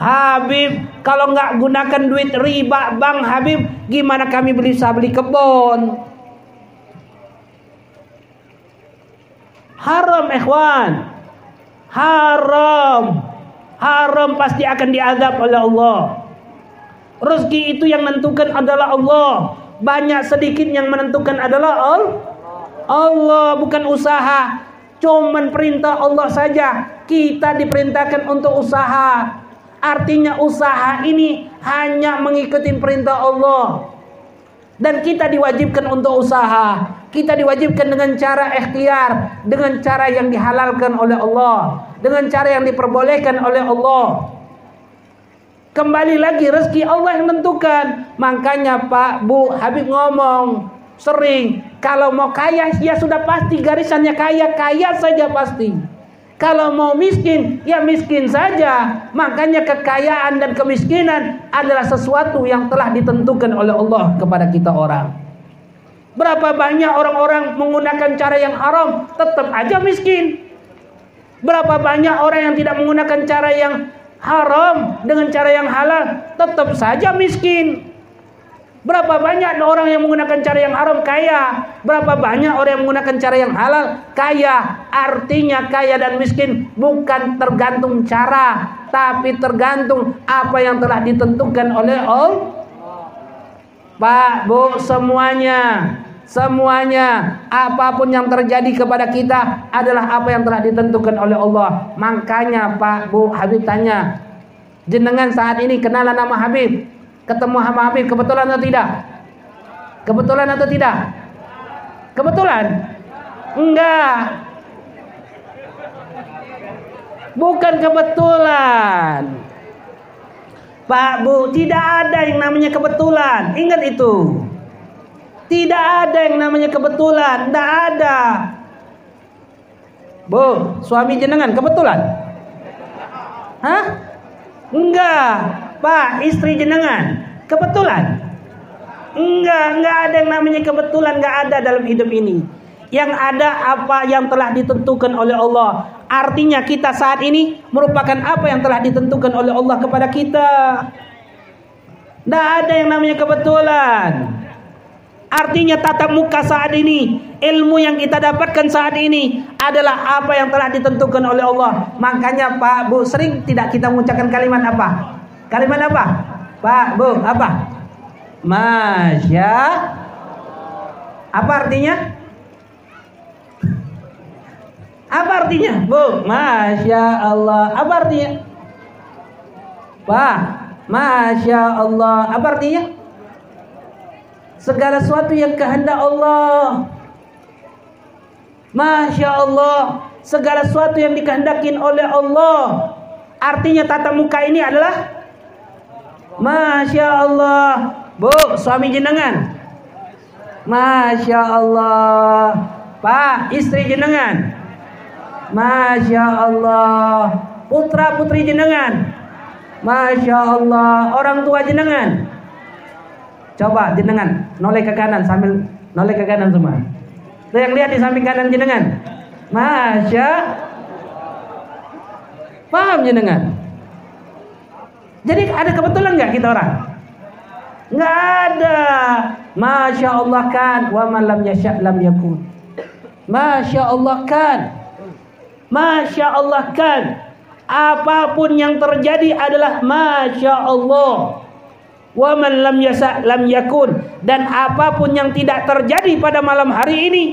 Habib, kalau nggak gunakan duit riba bank Habib, gimana kami bisa beli kebun? Haram ikhwan. Haram. Haram pasti akan diazab oleh Allah. Rezeki itu yang menentukan adalah Allah. Banyak sedikit yang menentukan adalah Allah. Allah bukan usaha. Cuman perintah Allah saja. Kita diperintahkan untuk usaha. Artinya usaha ini hanya mengikuti perintah Allah. Dan kita diwajibkan untuk usaha. Kita diwajibkan dengan cara ikhtiar, dengan cara yang dihalalkan oleh Allah, dengan cara yang diperbolehkan oleh Allah. Kembali lagi rezeki Allah yang menentukan. Makanya Pak Bu Habib ngomong sering kalau mau kaya ya sudah pasti garisannya kaya kaya saja pasti. Kalau mau miskin ya miskin saja. Makanya kekayaan dan kemiskinan adalah sesuatu yang telah ditentukan oleh Allah kepada kita orang. Berapa banyak orang-orang menggunakan cara yang haram tetap aja miskin. Berapa banyak orang yang tidak menggunakan cara yang haram dengan cara yang halal tetap saja miskin. Berapa banyak orang yang menggunakan cara yang haram? Kaya, berapa banyak orang yang menggunakan cara yang halal? Kaya. Artinya kaya dan miskin bukan tergantung cara, tapi tergantung apa yang telah ditentukan oleh Allah. Pak, Bu, semuanya Semuanya apa pun yang terjadi kepada kita adalah apa yang telah ditentukan oleh Allah. Makanya Pak Bu Habib tanya, jenengan saat ini kenalan nama Habib, ketemu sama Habib kebetulan atau tidak? Kebetulan atau tidak? Kebetulan? Enggak. Bukan kebetulan. Pak Bu, tidak ada yang namanya kebetulan. Ingat itu. Tidak ada yang namanya kebetulan. Tidak ada. Bu, suami jenengan kebetulan? Hah? Enggak. Pak, istri jenengan kebetulan? Enggak, enggak ada yang namanya kebetulan, enggak ada dalam hidup ini. Yang ada apa yang telah ditentukan oleh Allah. Artinya kita saat ini merupakan apa yang telah ditentukan oleh Allah kepada kita. Tidak ada yang namanya kebetulan. Artinya tatap muka saat ini, ilmu yang kita dapatkan saat ini adalah apa yang telah ditentukan oleh Allah. Makanya Pak Bu sering tidak kita mengucapkan kalimat apa? Kalimat apa? Pak Bu apa? Masya. Apa artinya? Apa artinya? Bu, Masya Allah. Apa artinya? Pak, Masya Allah. Apa artinya? Segala sesuatu yang kehendak Allah. Masya Allah. Segala sesuatu yang dikehendaki oleh Allah. Artinya tata muka ini adalah Masya Allah. Bu, suami jenengan. Masya Allah. Pak, istri jenengan. Masya Allah. Putra putri jenengan. Masya Allah. Orang tua jenengan. Coba jenengan noleh ke kanan sambil noleh ke kanan semua. Tuh yang lihat di samping kanan jenengan. Masya Paham jenengan? Jadi ada kebetulan nggak kita orang? Nggak ada. Masya Allah kan. Wa malam lam yakun. Masya Allah kan. Masya Allah kan. Apa pun yang terjadi adalah Masya Allah. Wa man lam yasa lam yakun. Dan apa pun yang tidak terjadi pada malam hari ini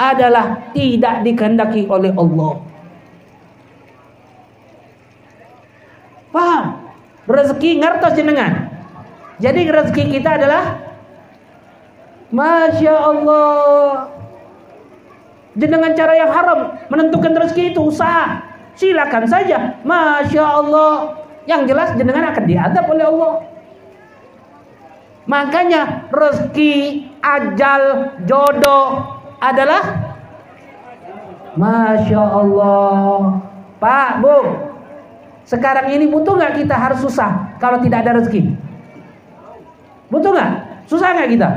adalah tidak dikehendaki oleh Allah. Paham? Rezeki ngertos jenengan. Jadi rezeki kita adalah Masya Allah. Dengan cara yang haram Menentukan rezeki itu usaha. Silakan saja. Masya Allah. Yang jelas jenengan akan diadab oleh Allah. Makanya rezeki, ajal, jodoh adalah Masya Allah. Pak, Bu sekarang ini butuh nggak kita harus susah kalau tidak ada rezeki? Butuh nggak? Susah nggak kita?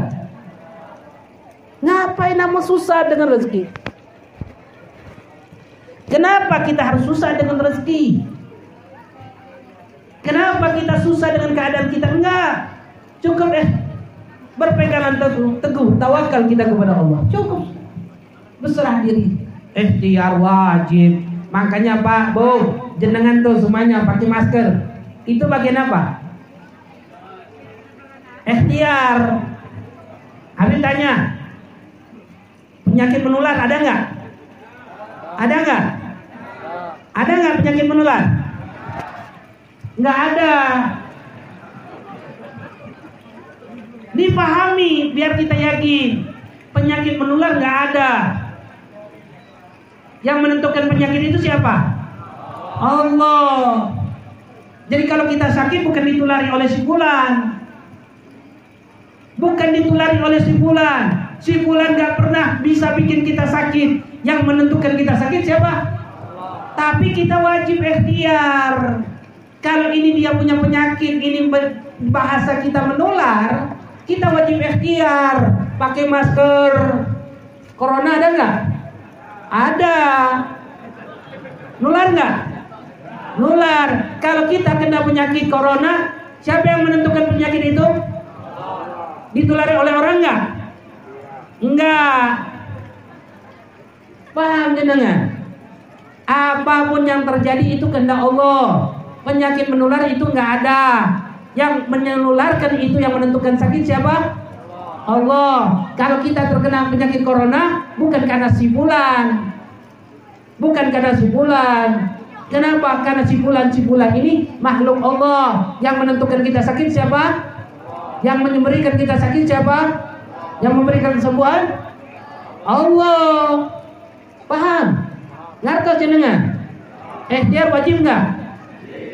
Ngapain nama susah dengan rezeki? Kenapa kita harus susah dengan rezeki? Kenapa kita susah dengan keadaan kita? Enggak. Cukup eh berpegangan teguh, teguh tawakal kita kepada Allah. Cukup. Berserah diri. Ikhtiar wajib. Makanya Pak, Bu, jenengan tuh semuanya pakai masker. Itu bagian apa? Ikhtiar. Habis tanya. Penyakit menular ada nggak? Ada nggak? Ada nggak penyakit menular? Nggak ada. Dipahami biar kita yakin penyakit menular nggak ada. Yang menentukan penyakit itu siapa? Allah. Jadi kalau kita sakit bukan ditulari oleh si bulan. Bukan ditulari oleh si bulan. Si bulan gak pernah bisa bikin kita sakit. Yang menentukan kita sakit siapa? Tapi kita wajib ikhtiar. Kalau ini dia punya penyakit, ini bahasa kita menular, kita wajib ikhtiar. Pakai masker. Corona ada nggak? Ada. Nular nggak? Nular. Kalau kita kena penyakit corona, siapa yang menentukan penyakit itu? Ditulari oleh orang enggak? Enggak. Paham jenengan? Apa pun yang terjadi itu kehendak Allah. Penyakit menular itu enggak ada. Yang menularkan itu yang menentukan sakit siapa? Allah. Kalau kita terkena penyakit corona bukan karena si bulan. Bukan karena si bulan, Kenapa? Karena cipulan-cipulan ini makhluk Allah. Yang menentukan kita sakit siapa? Yang memberikan kita sakit siapa? Yang memberikan kesembuhan? Allah. Paham? Ngerti jenengan? Eh, dia wajib nggak?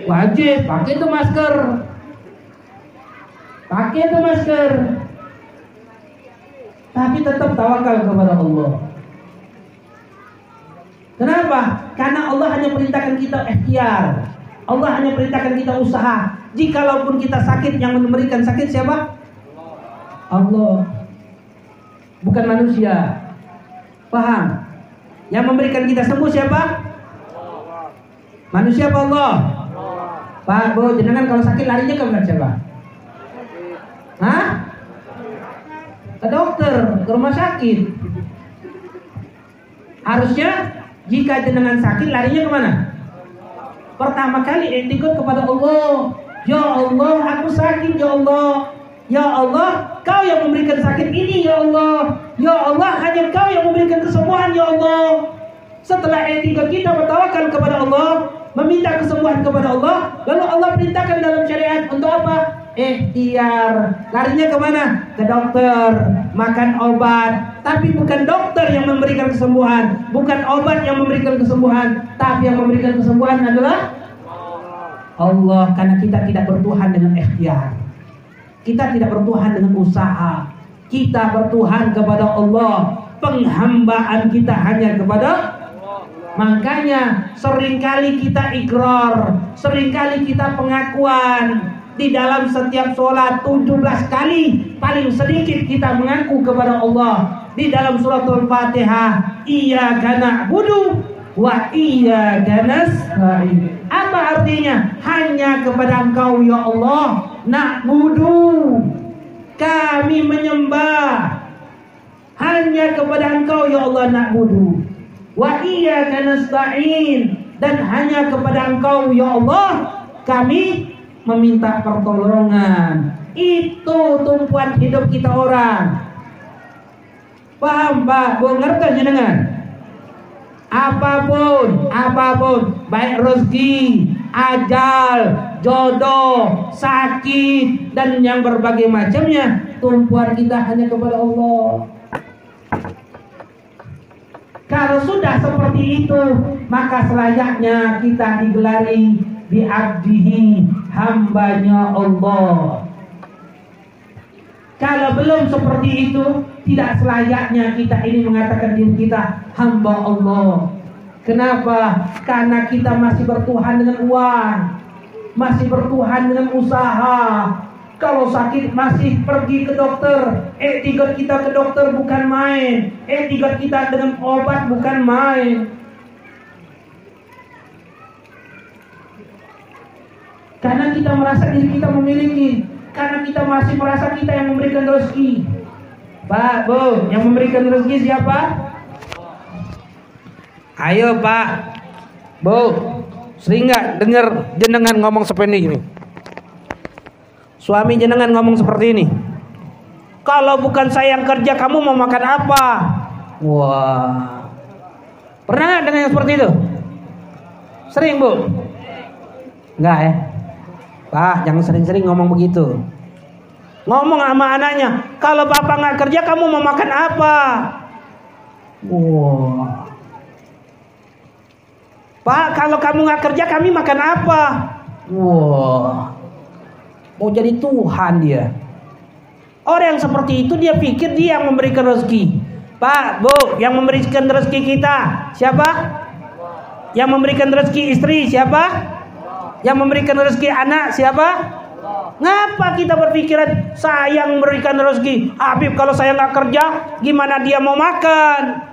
Wajib. Pakai itu masker. Pakai itu masker. Tapi tetap tawakal kepada Allah. Kenapa? Karena Allah hanya perintahkan kita ikhtiar. Allah hanya perintahkan kita usaha. Jikalaupun kita sakit, yang memberikan sakit siapa? Allah. Bukan manusia. Paham? Yang memberikan kita sembuh siapa? Manusia apa Allah? Pak, Bu, jenengan kalau sakit larinya ke mana siapa? Hah? Ke dokter, ke rumah sakit. Harusnya jika jenengan sakit larinya ke mana? Pertama kali etikot kepada Allah. Ya Allah, aku sakit ya Allah. Ya Allah, kau yang memberikan sakit ini ya Allah. Ya Allah, hanya kau yang memberikan kesembuhan ya Allah. Setelah etika kita bertawakal kepada Allah, meminta kesembuhan kepada Allah, lalu Allah perintahkan dalam syariat untuk apa? ikhtiar larinya ke mana ke dokter makan obat tapi bukan dokter yang memberikan kesembuhan bukan obat yang memberikan kesembuhan tapi yang memberikan kesembuhan adalah Allah. Karena kita tidak bertuhan dengan ikhtiar. Kita tidak bertuhan dengan usaha. Kita bertuhan kepada Allah. Penghambaan kita hanya kepada Makanya sering kali kita ikrar, sering kali kita pengakuan. Di dalam setiap sholat 17 kali paling sedikit kita mengaku kepada Allah di dalam surat Al-Fatihah iya karena budu wa iya nasta'in apa artinya? Hanya kepada engkau ya Allah nak budu. Kami menyembah. Hanya kepada engkau ya Allah nak budu. Wa iya nasta'in dan hanya kepada engkau ya Allah kami meminta pertolongan. Itu tumpuan hidup kita orang. Paham Pak? Bu ngerti jenengan? Apa pun, apa pun, baik rezeki, ajal, jodoh, sakit, dan yang berbagai macamnya, tumpuan kita hanya kepada Allah. Kalau sudah seperti itu, maka selayaknya kita digelari bi'abdihi hambanya Allah kalau belum seperti itu tidak selayaknya kita ini mengatakan diri kita hamba Allah. Kenapa? karena kita masih bertuhan dengan uang masih bertuhan dengan usaha. Kalau sakit masih pergi ke dokter. Etikat kita ke dokter bukan main. Etikat kita dengan obat bukan main. Karena kita merasa diri kita memiliki. Karena kita masih merasa kita yang memberikan rezeki Pak, Bu, yang memberikan rezeki siapa? Ayo Pak Bu, sering nggak dengar jenengan ngomong seperti ini? Suami jenengan ngomong seperti ini Kalau bukan saya yang kerja, kamu mau makan apa? Wah Pernah nggak dengar seperti itu? Sering Bu? Enggak ya? Pak, jangan sering-sering ngomong begitu. Ngomong sama anaknya, kalau bapak nggak kerja kamu mau makan apa? Wah. Pak, kalau kamu nggak kerja kami makan apa? Wah. Mau jadi Tuhan dia. Orang yang seperti itu dia pikir dia yang memberikan rezeki. Pak, Bu, yang memberikan rezeki kita siapa? Yang memberikan rezeki istri siapa? Yang memberikan rezeki anak siapa? Ngapa kita berpikiran saya yang memberikan rezeki? Habib kalau saya nggak kerja, gimana dia mau makan?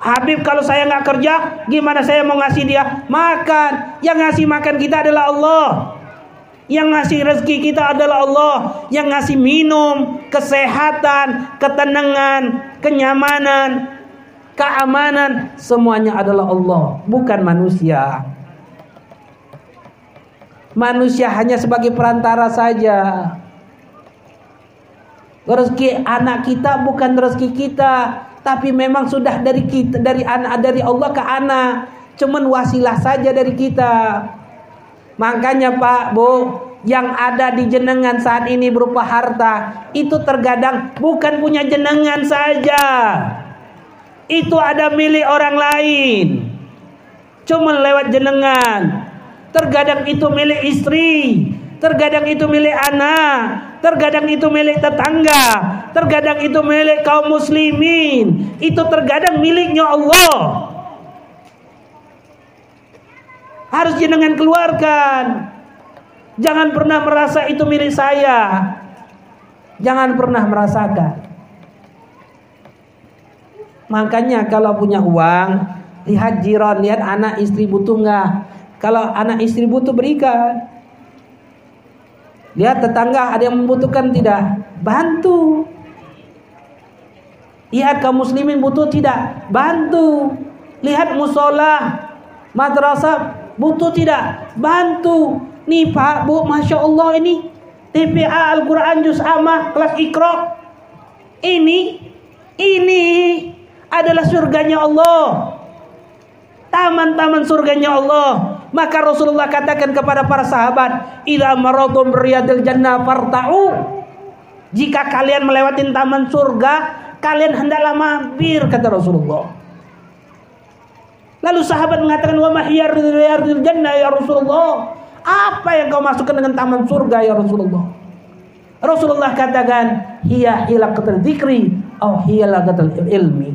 Habib kalau saya nggak kerja, gimana saya mau ngasih dia makan? Yang ngasih makan kita adalah Allah. Yang ngasih rezeki kita adalah Allah. Yang ngasih minum, kesehatan, ketenangan, kenyamanan, keamanan, semuanya adalah Allah, bukan manusia. Manusia hanya sebagai perantara saja. Rezeki anak kita bukan rezeki kita, tapi memang sudah dari kita dari anak dari Allah ke anak. Cuman wasilah saja dari kita. Makanya Pak, Bu, yang ada di jenengan saat ini berupa harta, itu terkadang bukan punya jenengan saja. Itu ada milik orang lain. Cuma lewat jenengan. Terkadang itu milik istri, terkadang itu milik anak, terkadang itu milik tetangga, terkadang itu milik kaum muslimin, itu terkadang miliknya Allah. Harus jenengan keluarkan. Jangan pernah merasa itu milik saya. Jangan pernah merasakan. Makanya kalau punya uang, lihat jiran, lihat anak istri butuh nggak? Kalau anak istri butuh berikan. Lihat tetangga ada yang membutuhkan tidak? Bantu. Lihat kaum muslimin butuh tidak? Bantu. Lihat musola, madrasah butuh tidak? Bantu. Nih Pak, Bu, Masya Allah ini TPA Al-Quran Juz Amah kelas Iqra. Ini, ini adalah surganya Allah. Taman-taman surganya Allah. Maka Rasulullah katakan kepada para sahabat, "Idza maradum riyadil jannah farta'u." Jika kalian melewati taman surga, kalian hendaklah mampir kata Rasulullah. Lalu sahabat mengatakan, "Wa riyadil jannah ya Rasulullah?" Apa yang kau masukkan dengan taman surga ya Rasulullah? Rasulullah katakan, "Hiya hilaqatul dzikri au hiya ilmi."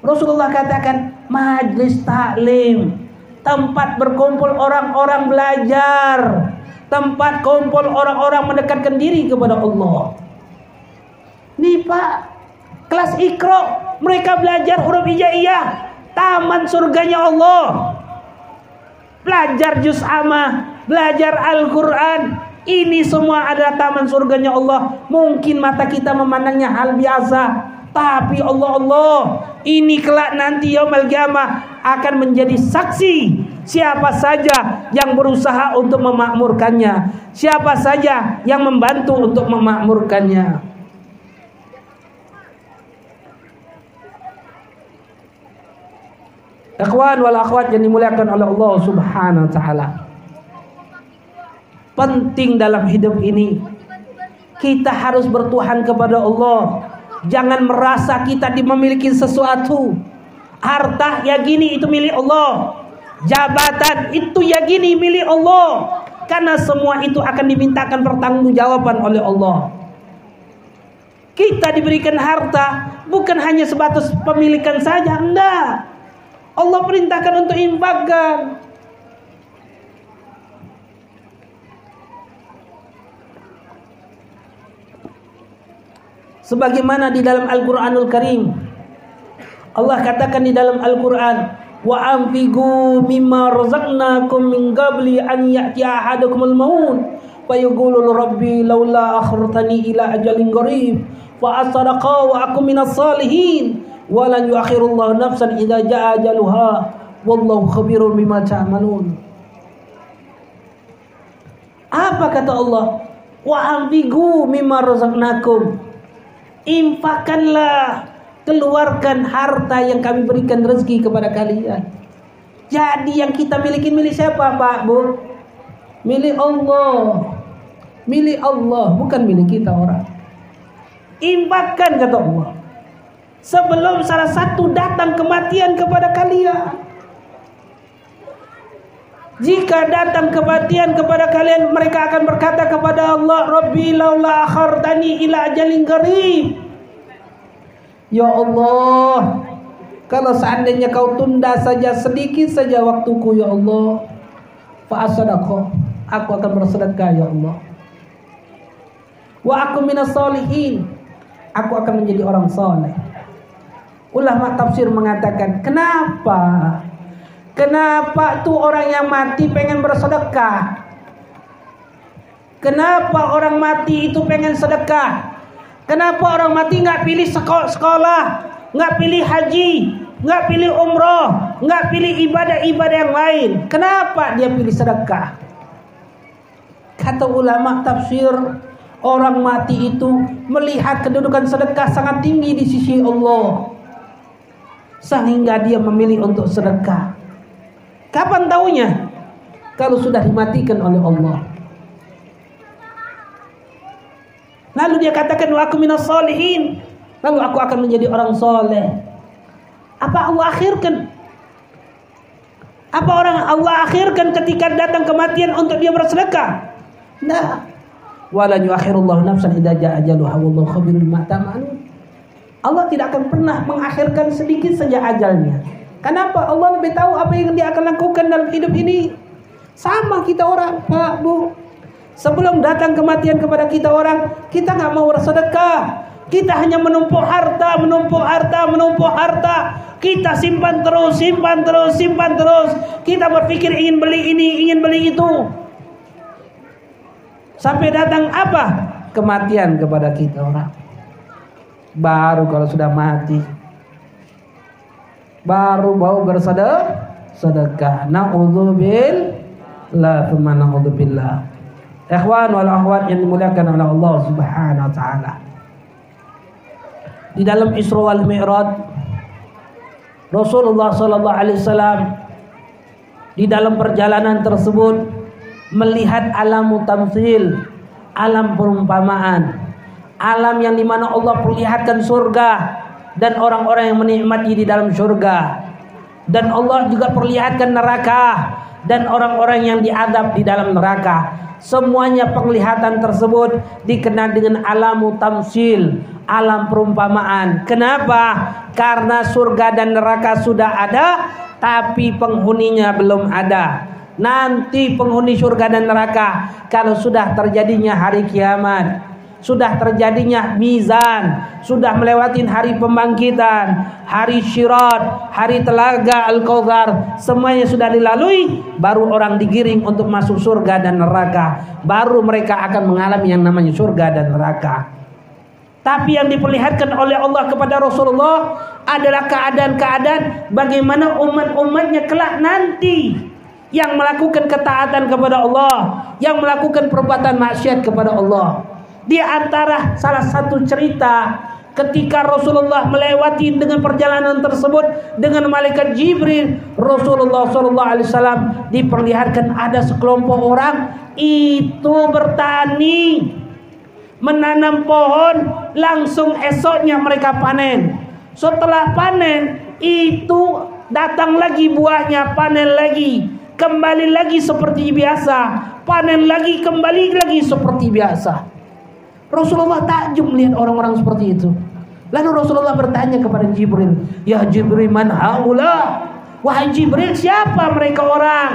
Rasulullah katakan majlis taklim, tempat berkumpul orang-orang belajar, tempat kumpul orang-orang mendekatkan diri kepada Allah. Nih Pak, kelas ikro, mereka belajar huruf hijaiyah, taman surganya Allah. Belajar juz amma, belajar Al-Quran, ini semua adalah taman surganya Allah. Mungkin mata kita memandangnya hal biasa, tapi Allah Allah ini kelak nanti yaumul kiamah akan menjadi saksi siapa saja yang berusaha untuk memakmurkannya, siapa saja yang membantu untuk memakmurkannya. Ikhwan wal akhwat yang dimuliakan oleh Allah Subhanahu wa taala. Penting dalam hidup ini kita harus bertuhan kepada Allah Jangan merasa kita memiliki sesuatu. Harta ya gini itu milik Allah. Jabatan itu ya gini milik Allah. Karena semua itu akan dimintakan pertanggungjawaban oleh Allah. Kita diberikan harta bukan hanya sebatas pemilikan saja, enggak. Allah perintahkan untuk infakkan. Sebagaimana di dalam Al-Qur'anul Karim. Allah katakan di dalam Al-Qur'an wa anfiqu mimma razaqnakum min qabli an ya'ti ahadakumul maut. Fa yaqulu rabbi laula akhartani ila ajalin qarib fa asadaqa wa akum minas salihin wa lan yuakhirullahu nafsan idza jaa ajaluha wallahu khabirun bima ta'malun. Apa kata Allah? Wa anfiqu mimma razaqnakum infakkanlah keluarkan harta yang kami berikan rezeki kepada kalian. Jadi yang kita miliki milik siapa Pak Bu? Milik Allah. Milik Allah bukan milik kita orang. Infakkan kata Allah. Sebelum salah satu datang kematian kepada kalian jika datang kematian kepada kalian mereka akan berkata kepada Allah Rabbi laula akhartani ila ajalin qarib Ya Allah kalau seandainya kau tunda saja sedikit saja waktuku ya Allah fa asadaqa aku akan bersedekah ya Allah. Wa aku minas solihin aku akan menjadi orang soleh ulama tafsir mengatakan kenapa Kenapa tuh orang yang mati pengen bersedekah? Kenapa orang mati itu pengen sedekah? Kenapa orang mati nggak pilih sekolah, nggak pilih haji, nggak pilih umroh, nggak pilih ibadah-ibadah yang lain? Kenapa dia pilih sedekah? Kata ulama tafsir, orang mati itu melihat kedudukan sedekah sangat tinggi di sisi Allah, sehingga dia memilih untuk sedekah. Kapan taunya? Kalau sudah dimatikan oleh Allah. Lalu dia katakan wa aku minas solihin. Lalu aku akan menjadi orang soleh. Apa Allah akhirkan? Apa orang Allah akhirkan ketika datang kematian untuk dia bersedekah? Nah. Wala yuakhirullahu nafsan idza jaa ajaluha wallahu khabirun bima Allah tidak akan pernah mengakhirkan sedikit saja ajalnya. Kenapa? Allah lebih tahu apa yang dia akan lakukan dalam hidup ini. Sama kita orang, Pak, Bu. Sebelum datang kematian kepada kita orang, kita nggak mau bersedekah. Kita hanya menumpuk harta, menumpuk harta, menumpuk harta. Kita simpan terus, simpan terus, simpan terus. Kita berpikir ingin beli ini, ingin beli itu. Sampai datang apa? Kematian kepada kita orang. Baru kalau sudah mati, baru mau bersedekah sedekah naudzubil la thumma naudzubillah ikhwan wal akhwat yang dimuliakan oleh Allah Subhanahu wa taala. Di dalam Isra wal Mi'raj Rasulullah sallallahu alaihi wasallam di dalam perjalanan tersebut melihat alam tamsil alam perumpamaan. Alam yang di mana Allah perlihatkan surga dan orang-orang yang menikmati di dalam surga dan Allah juga perlihatkan neraka dan orang-orang yang diadab di dalam neraka. Semuanya penglihatan tersebut dikenal dengan alamu tamsil, alam perumpamaan. Kenapa? Karena surga dan neraka sudah ada, tapi penghuninya belum ada. Nanti penghuni surga dan neraka kalau sudah terjadinya hari kiamat, sudah terjadinya mizan, sudah melewati hari pembangkitan, hari syirat, hari telaga al-kautsar, semuanya sudah dilalui, baru orang digiring untuk masuk surga dan neraka. Baru mereka akan mengalami yang namanya surga dan neraka. Tapi yang diperlihatkan oleh Allah kepada Rasulullah adalah keadaan-keadaan bagaimana umat-umatnya kelak nanti yang melakukan ketaatan kepada Allah, yang melakukan perbuatan maksiat kepada Allah. Di antara salah satu cerita ketika Rasulullah melewati dengan perjalanan tersebut dengan malaikat Jibril, Rasulullah sallallahu alaihi wasallam diperlihatkan ada sekelompok orang itu bertani menanam pohon langsung esoknya mereka panen. Setelah panen itu datang lagi buahnya, panen lagi, kembali lagi seperti biasa, panen lagi, kembali lagi seperti biasa. Rasulullah takjub melihat orang-orang seperti itu. Lalu Rasulullah bertanya kepada Jibril, "Ya Jibril, man haula?" Wahai Jibril, siapa mereka orang?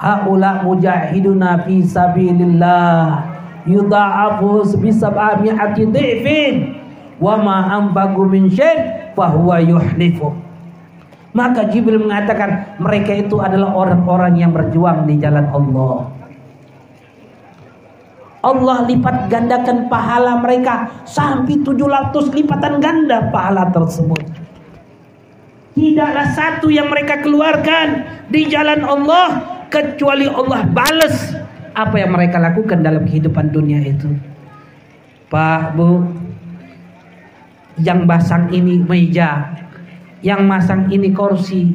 Haula mujahiduna fi sabilillah yudha'afu bi sab'ati dhifin wa ma anfaqu min syai' fa yuhlifu. Maka Jibril mengatakan mereka itu adalah orang-orang yang berjuang di jalan Allah. Allah lipat gandakan pahala mereka sampai 700 lipatan ganda pahala tersebut. Tidaklah satu yang mereka keluarkan di jalan Allah kecuali Allah balas apa yang mereka lakukan dalam kehidupan dunia itu. Pak, Bu, yang pasang ini meja, yang masang ini kursi,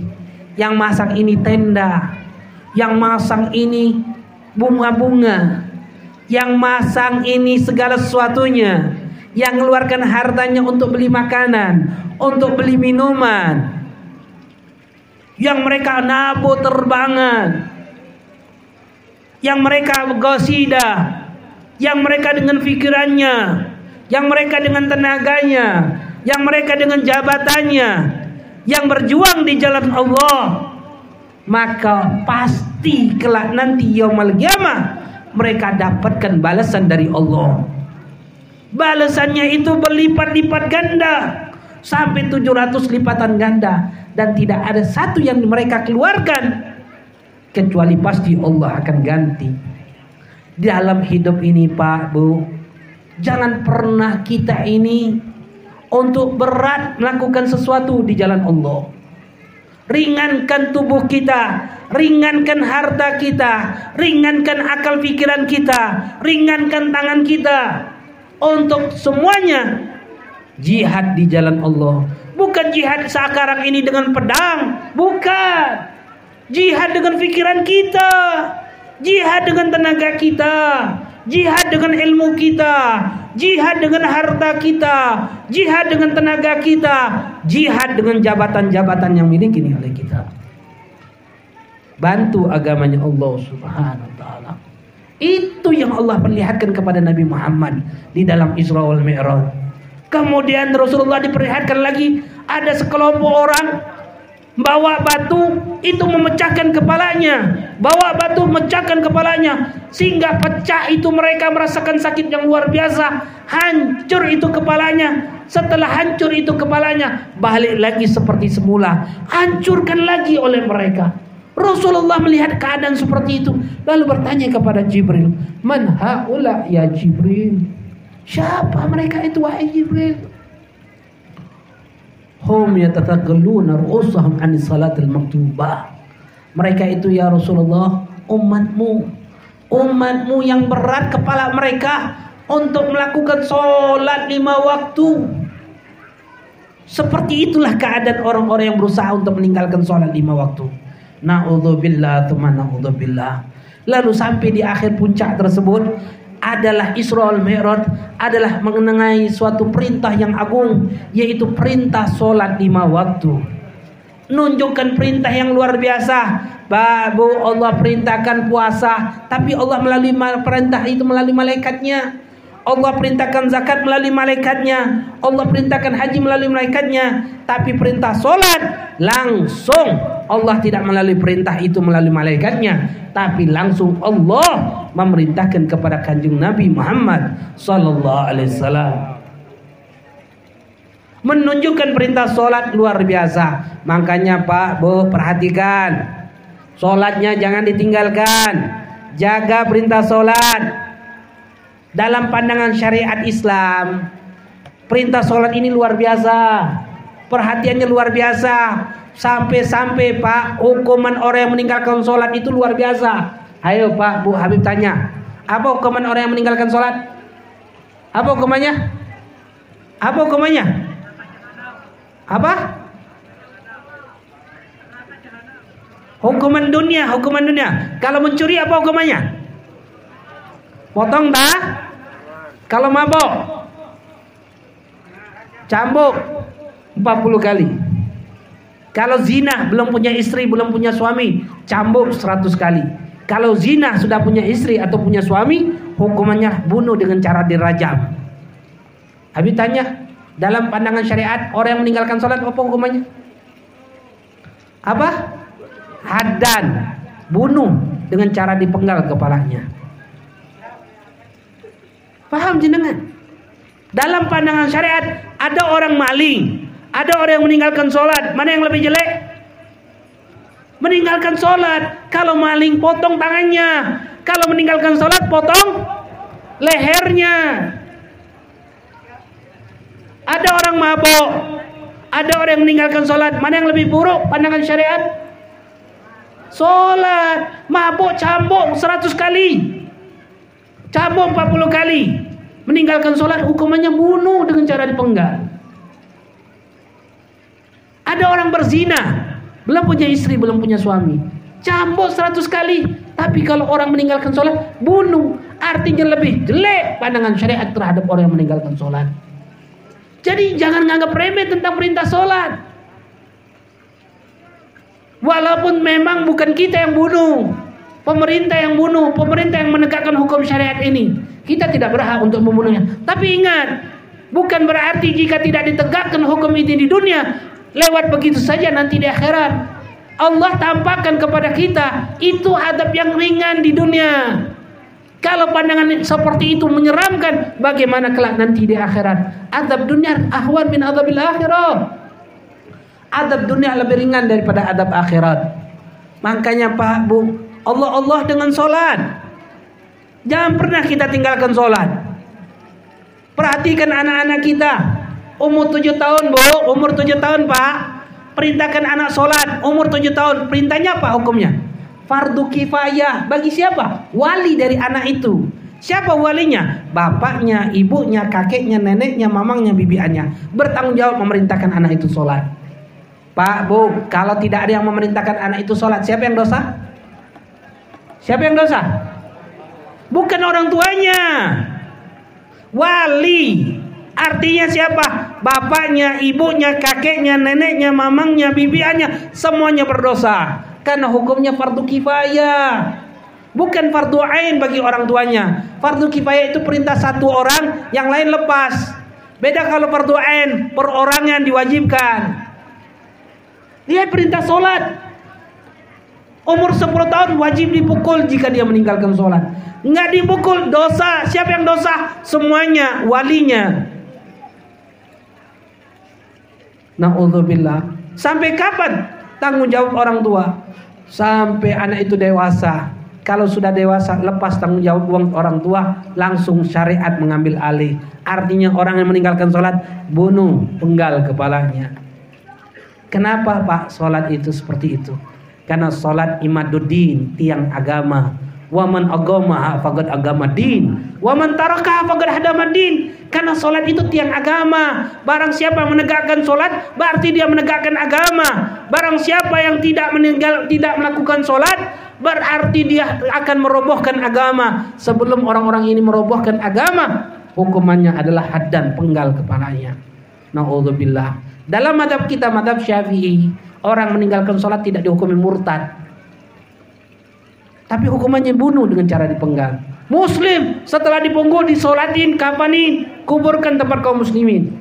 yang masang ini tenda, yang masang ini bunga-bunga, yang masang ini segala sesuatunya, yang mengeluarkan hartanya untuk beli makanan, untuk beli minuman, yang mereka nabu terbangan, yang mereka gosida, yang mereka dengan pikirannya, yang mereka dengan tenaganya, yang mereka dengan jabatannya, yang berjuang di jalan Allah, maka pasti kelak nanti yaumul kiamah mereka dapatkan balasan dari Allah. Balasannya itu berlipat-lipat ganda sampai 700 lipatan ganda dan tidak ada satu yang mereka keluarkan kecuali pasti Allah akan ganti. Dalam hidup ini Pak Bu, jangan pernah kita ini untuk berat melakukan sesuatu di jalan Allah. Ringankan tubuh kita, ringankan harta kita, ringankan akal pikiran kita, ringankan tangan kita. Untuk semuanya jihad di jalan Allah. Bukan jihad sekarang ini dengan pedang, bukan. Jihad dengan pikiran kita, jihad dengan tenaga kita, jihad dengan ilmu kita, jihad dengan harta kita, jihad dengan tenaga kita, jihad dengan jabatan-jabatan yang miliki oleh kita bantu agamanya Allah Subhanahu wa taala. Itu yang Allah perlihatkan kepada Nabi Muhammad di dalam Isra wal Mi'raj. Kemudian Rasulullah diperlihatkan lagi ada sekelompok orang bawa batu itu memecahkan kepalanya, bawa batu memecahkan kepalanya sehingga pecah itu mereka merasakan sakit yang luar biasa, hancur itu kepalanya. Setelah hancur itu kepalanya, balik lagi seperti semula, hancurkan lagi oleh mereka. Rasulullah melihat keadaan seperti itu lalu bertanya kepada Jibril, "Man haula ya Jibril?" Siapa mereka itu wahai Jibril? Hum yatatagalluna ru'usahum an salatil maktubah. Mereka itu ya Rasulullah umatmu. Umatmu yang berat kepala mereka untuk melakukan sholat lima waktu. Seperti itulah keadaan orang-orang yang berusaha untuk meninggalkan sholat lima waktu. Na'udzubillah teman na'udzubillah. Lalu sampai di akhir puncak tersebut adalah Isra Mi'raj adalah mengenai suatu perintah yang agung yaitu perintah solat lima waktu. nunjukkan perintah yang luar biasa. Babu Allah perintahkan puasa, tapi Allah melalui perintah itu melalui malaikatnya. Allah perintahkan zakat melalui malaikatnya. Allah perintahkan haji melalui malaikatnya. Tapi perintah solat langsung Allah tidak melalui perintah itu melalui malaikatnya. Tapi langsung Allah memerintahkan kepada kanjeng Nabi Muhammad Sallallahu Alaihi Wasallam. Menunjukkan perintah solat luar biasa. Makanya Pak, Bu, perhatikan. Solatnya jangan ditinggalkan. Jaga perintah solat dalam pandangan syariat Islam, perintah sholat ini luar biasa. Perhatiannya luar biasa. Sampai-sampai Pak, hukuman orang yang meninggalkan sholat itu luar biasa. Ayo Pak, Bu Habib tanya. Apa hukuman orang yang meninggalkan sholat? Apa hukumannya? Apa hukumannya? Apa? Hukuman dunia, hukuman dunia. Kalau mencuri apa hukumannya? Potong tak? Kalau mabok cambuk 40 kali. Kalau zina belum punya istri, belum punya suami, cambuk 100 kali. Kalau zina sudah punya istri atau punya suami, hukumannya bunuh dengan cara dirajam. Habis tanya, dalam pandangan syariat orang yang meninggalkan sholat apa hukumannya? Apa? Hadan, bunuh dengan cara dipenggal kepalanya. Paham jenengan? Dalam pandangan syariat ada orang maling, ada orang yang meninggalkan sholat. Mana yang lebih jelek? Meninggalkan sholat. Kalau maling potong tangannya. Kalau meninggalkan sholat potong lehernya. Ada orang mabok, ada orang yang meninggalkan sholat. Mana yang lebih buruk pandangan syariat? Sholat, mabuk, cambuk 100 kali. Cabut 40 kali. Meninggalkan sholat hukumannya bunuh dengan cara dipenggal. Ada orang berzina. Belum punya istri, belum punya suami. Cambuk 100 kali. Tapi kalau orang meninggalkan sholat, bunuh. Artinya lebih jelek pandangan syariat terhadap orang yang meninggalkan sholat. Jadi jangan nganggap remeh tentang perintah sholat. Walaupun memang bukan kita yang bunuh. Pemerintah yang bunuh, pemerintah yang menegakkan hukum syariat ini. Kita tidak berhak untuk membunuhnya. Tapi ingat, bukan berarti jika tidak ditegakkan hukum ini di dunia, lewat begitu saja nanti di akhirat. Allah tampakkan kepada kita itu adab yang ringan di dunia. Kalau pandangan seperti itu menyeramkan, bagaimana kelak nanti di akhirat? Adab dunia ahwan min adabil akhirat. Adab dunia lebih ringan daripada adab akhirat. Makanya Pak Bu, Allah Allah dengan sholat. Jangan pernah kita tinggalkan sholat. Perhatikan anak-anak kita. Umur tujuh tahun, Bu. Umur tujuh tahun, Pak. Perintahkan anak sholat. Umur tujuh tahun. Perintahnya apa hukumnya? Fardu kifayah. Bagi siapa? Wali dari anak itu. Siapa walinya? Bapaknya, ibunya, kakeknya, neneknya, mamangnya, bibiannya. Bertanggung jawab memerintahkan anak itu sholat. Pak, Bu, kalau tidak ada yang memerintahkan anak itu sholat, siapa yang dosa? Siapa yang dosa? Bukan orang tuanya. Wali. Artinya siapa? Bapaknya, ibunya, kakeknya, neneknya, mamangnya, bibiannya, semuanya berdosa. Karena hukumnya fardu kifayah. Bukan fardu ain bagi orang tuanya. Fardu kifayah itu perintah satu orang, yang lain lepas. Beda kalau fardu ain, perorangan diwajibkan. Lihat perintah solat. Umur 10 tahun wajib dipukul jika dia meninggalkan sholat. Nggak dipukul dosa. Siapa yang dosa? Semuanya walinya. Na'udzubillah. Sampai kapan tanggung jawab orang tua? Sampai anak itu dewasa. Kalau sudah dewasa lepas tanggung jawab uang orang tua langsung syariat mengambil alih. Artinya orang yang meninggalkan sholat bunuh penggal kepalanya. Kenapa Pak sholat itu seperti itu? Karena salat imaduddin tiang agama. Waman agama faqad agama din. Waman taraka faqad hadama din. Karena salat itu tiang agama. Barang siapa menegakkan salat berarti dia menegakkan agama. Barang siapa yang tidak meninggal tidak melakukan salat berarti dia akan merobohkan agama. Sebelum orang-orang ini merobohkan agama, hukumannya adalah had dan penggal kepalanya. Nauzubillah. Dalam madhab kita, madhab syafi'i, orang meninggalkan sholat tidak dihukumi murtad. Tapi hukumannya bunuh dengan cara dipenggal. Muslim setelah dipunggung disolatin kapanin kuburkan tempat kaum muslimin.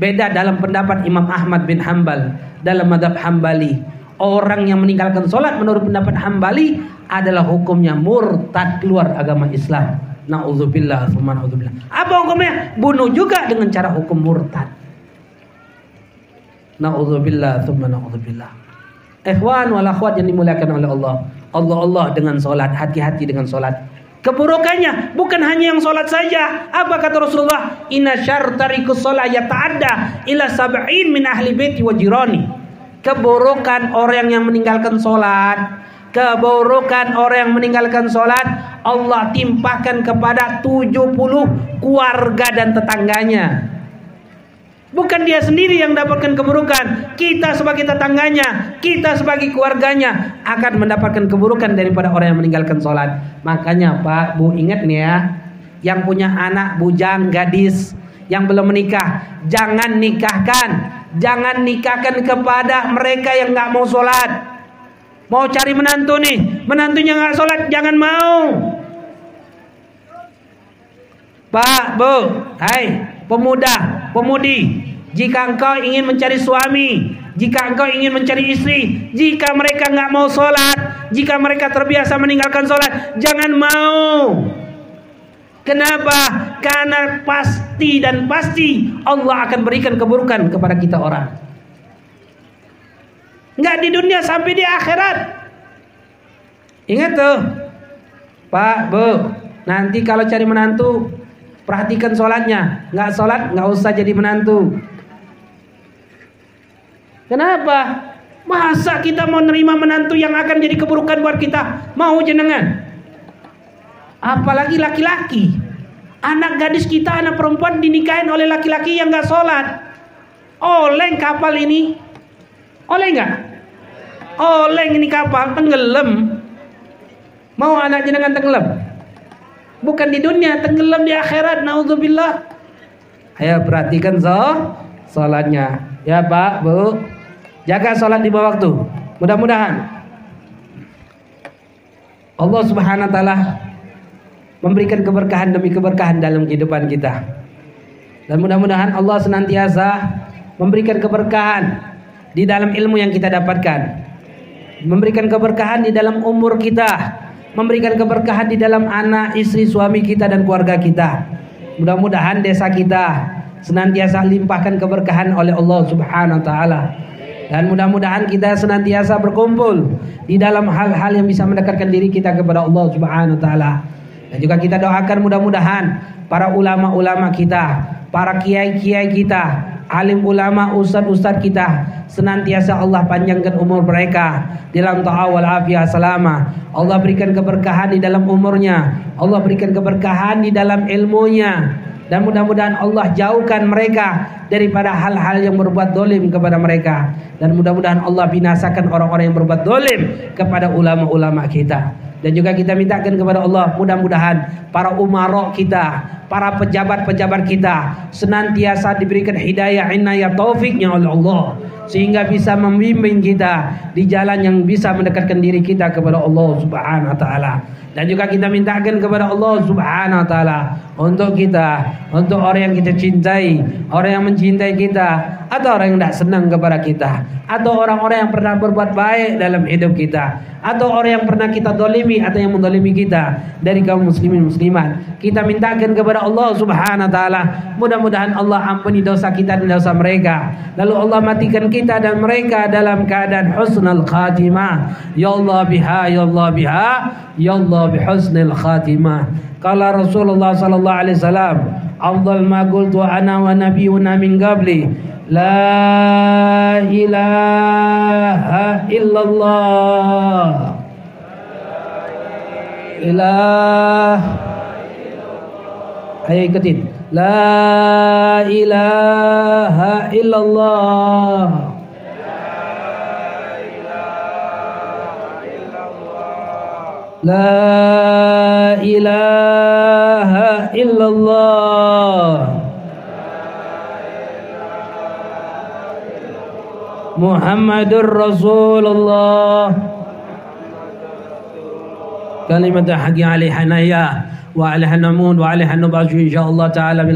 Beda dalam pendapat Imam Ahmad bin Hambal dalam madhab Hambali. Orang yang meninggalkan sholat menurut pendapat Hambali adalah hukumnya murtad keluar agama Islam. Nauzubillah, na'udzubillah. Apa hukumnya? Bunuh juga dengan cara hukum murtad. Nauzubillah, na'udzubillah. Ikhwan wal akhwat yang dimuliakan oleh Allah. Allah Allah dengan solat, hati-hati dengan solat. Keburukannya bukan hanya yang solat saja. Apa kata Rasulullah? Inna syartarikus solat yata'adda ila sab'in min ahli baiti wa jirani. Keburukan orang yang meninggalkan solat keburukan orang yang meninggalkan sholat Allah timpahkan kepada 70 keluarga dan tetangganya. Bukan dia sendiri yang mendapatkan keburukan. Kita sebagai tetangganya kita sebagai keluarganya akan mendapatkan keburukan daripada orang yang meninggalkan sholat makanya pak bu ingat nih ya. Yang punya anak bujang gadis. Yang belum menikah jangan nikahkan. Jangan nikahkan kepada mereka yang nggak mau sholat Mau cari menantu nih, menantunya nggak sholat, jangan mau. Pak, Bu, hai, pemuda, pemudi, jika engkau ingin mencari suami, jika engkau ingin mencari istri, jika mereka nggak mau sholat, jika mereka terbiasa meninggalkan sholat, jangan mau. Kenapa? Karena pasti dan pasti Allah akan berikan keburukan kepada kita orang. Enggak di dunia sampai di akhirat. Ingat tuh. Pak, Bu, nanti kalau cari menantu perhatikan sholatnya. Enggak sholat, enggak usah jadi menantu. Kenapa? Masa kita mau nerima menantu yang akan jadi keburukan buat kita? Mau jenengan? Apalagi laki-laki. Anak gadis kita, anak perempuan dinikahin oleh laki-laki yang enggak sholat. Oleng kapal ini oleh enggak? Oleh ini kapal tenggelam. Mau anak jenengan tenggelam? Bukan di dunia, tenggelam di akhirat. Nauzubillah. Ayo perhatikan so salatnya. Ya Pak, Bu. Jaga salat di bawah waktu. Mudah-mudahan Allah Subhanahu wa taala memberikan keberkahan demi keberkahan dalam kehidupan kita. Dan mudah-mudahan Allah senantiasa memberikan keberkahan di dalam ilmu yang kita dapatkan. Memberikan keberkahan di dalam umur kita, memberikan keberkahan di dalam anak, istri, suami kita dan keluarga kita. Mudah-mudahan desa kita senantiasa limpahkan keberkahan oleh Allah Subhanahu wa taala. Dan mudah-mudahan kita senantiasa berkumpul di dalam hal-hal yang bisa mendekatkan diri kita kepada Allah Subhanahu wa taala. Dan juga kita doakan mudah-mudahan para ulama-ulama kita, para kiai-kiai kita, alim ulama ustaz-ustaz kita senantiasa Allah panjangkan umur mereka dalam ta'a wal afiyah selama Allah berikan keberkahan di dalam umurnya Allah berikan keberkahan di dalam ilmunya dan mudah-mudahan Allah jauhkan mereka daripada hal-hal yang berbuat dolim kepada mereka. Dan mudah-mudahan Allah binasakan orang-orang yang berbuat dolim kepada ulama-ulama kita. Dan juga kita mintakan kepada Allah mudah-mudahan para umarok kita, para pejabat-pejabat kita senantiasa diberikan hidayah inayah taufiknya oleh Allah. Sehingga bisa membimbing kita di jalan yang bisa mendekatkan diri kita kepada Allah Subhanahu wa taala. Dan juga kita mintakan kepada Allah Subhanahu wa taala untuk kita, untuk orang yang kita cintai, orang yang mencintai kita atau orang yang tidak senang kepada kita atau orang-orang yang pernah berbuat baik dalam hidup kita atau orang yang pernah kita dolimi atau yang mendolimi kita dari kaum muslimin muslimat. Kita mintakan kepada Allah subhanahu wa ta'ala mudah-mudahan Allah ampuni dosa kita dan dosa mereka. Lalu Allah matikan kita dan mereka dalam keadaan husnul khatimah. Ya Allah biha ya Allah biha ya Allah وبحسن بحسن الخاتمة. قال رسول الله صلى الله عليه وسلم أفضل ما قلت أنا ونبينا من قبلي لا إله إلا الله. إله. أي كتير. لا إله إلا الله. لا إله إلا الله. محمد رسول الله. كلمة حق عليها نيا وعليها نمون وعليها نبعث إن شاء الله تعالى. من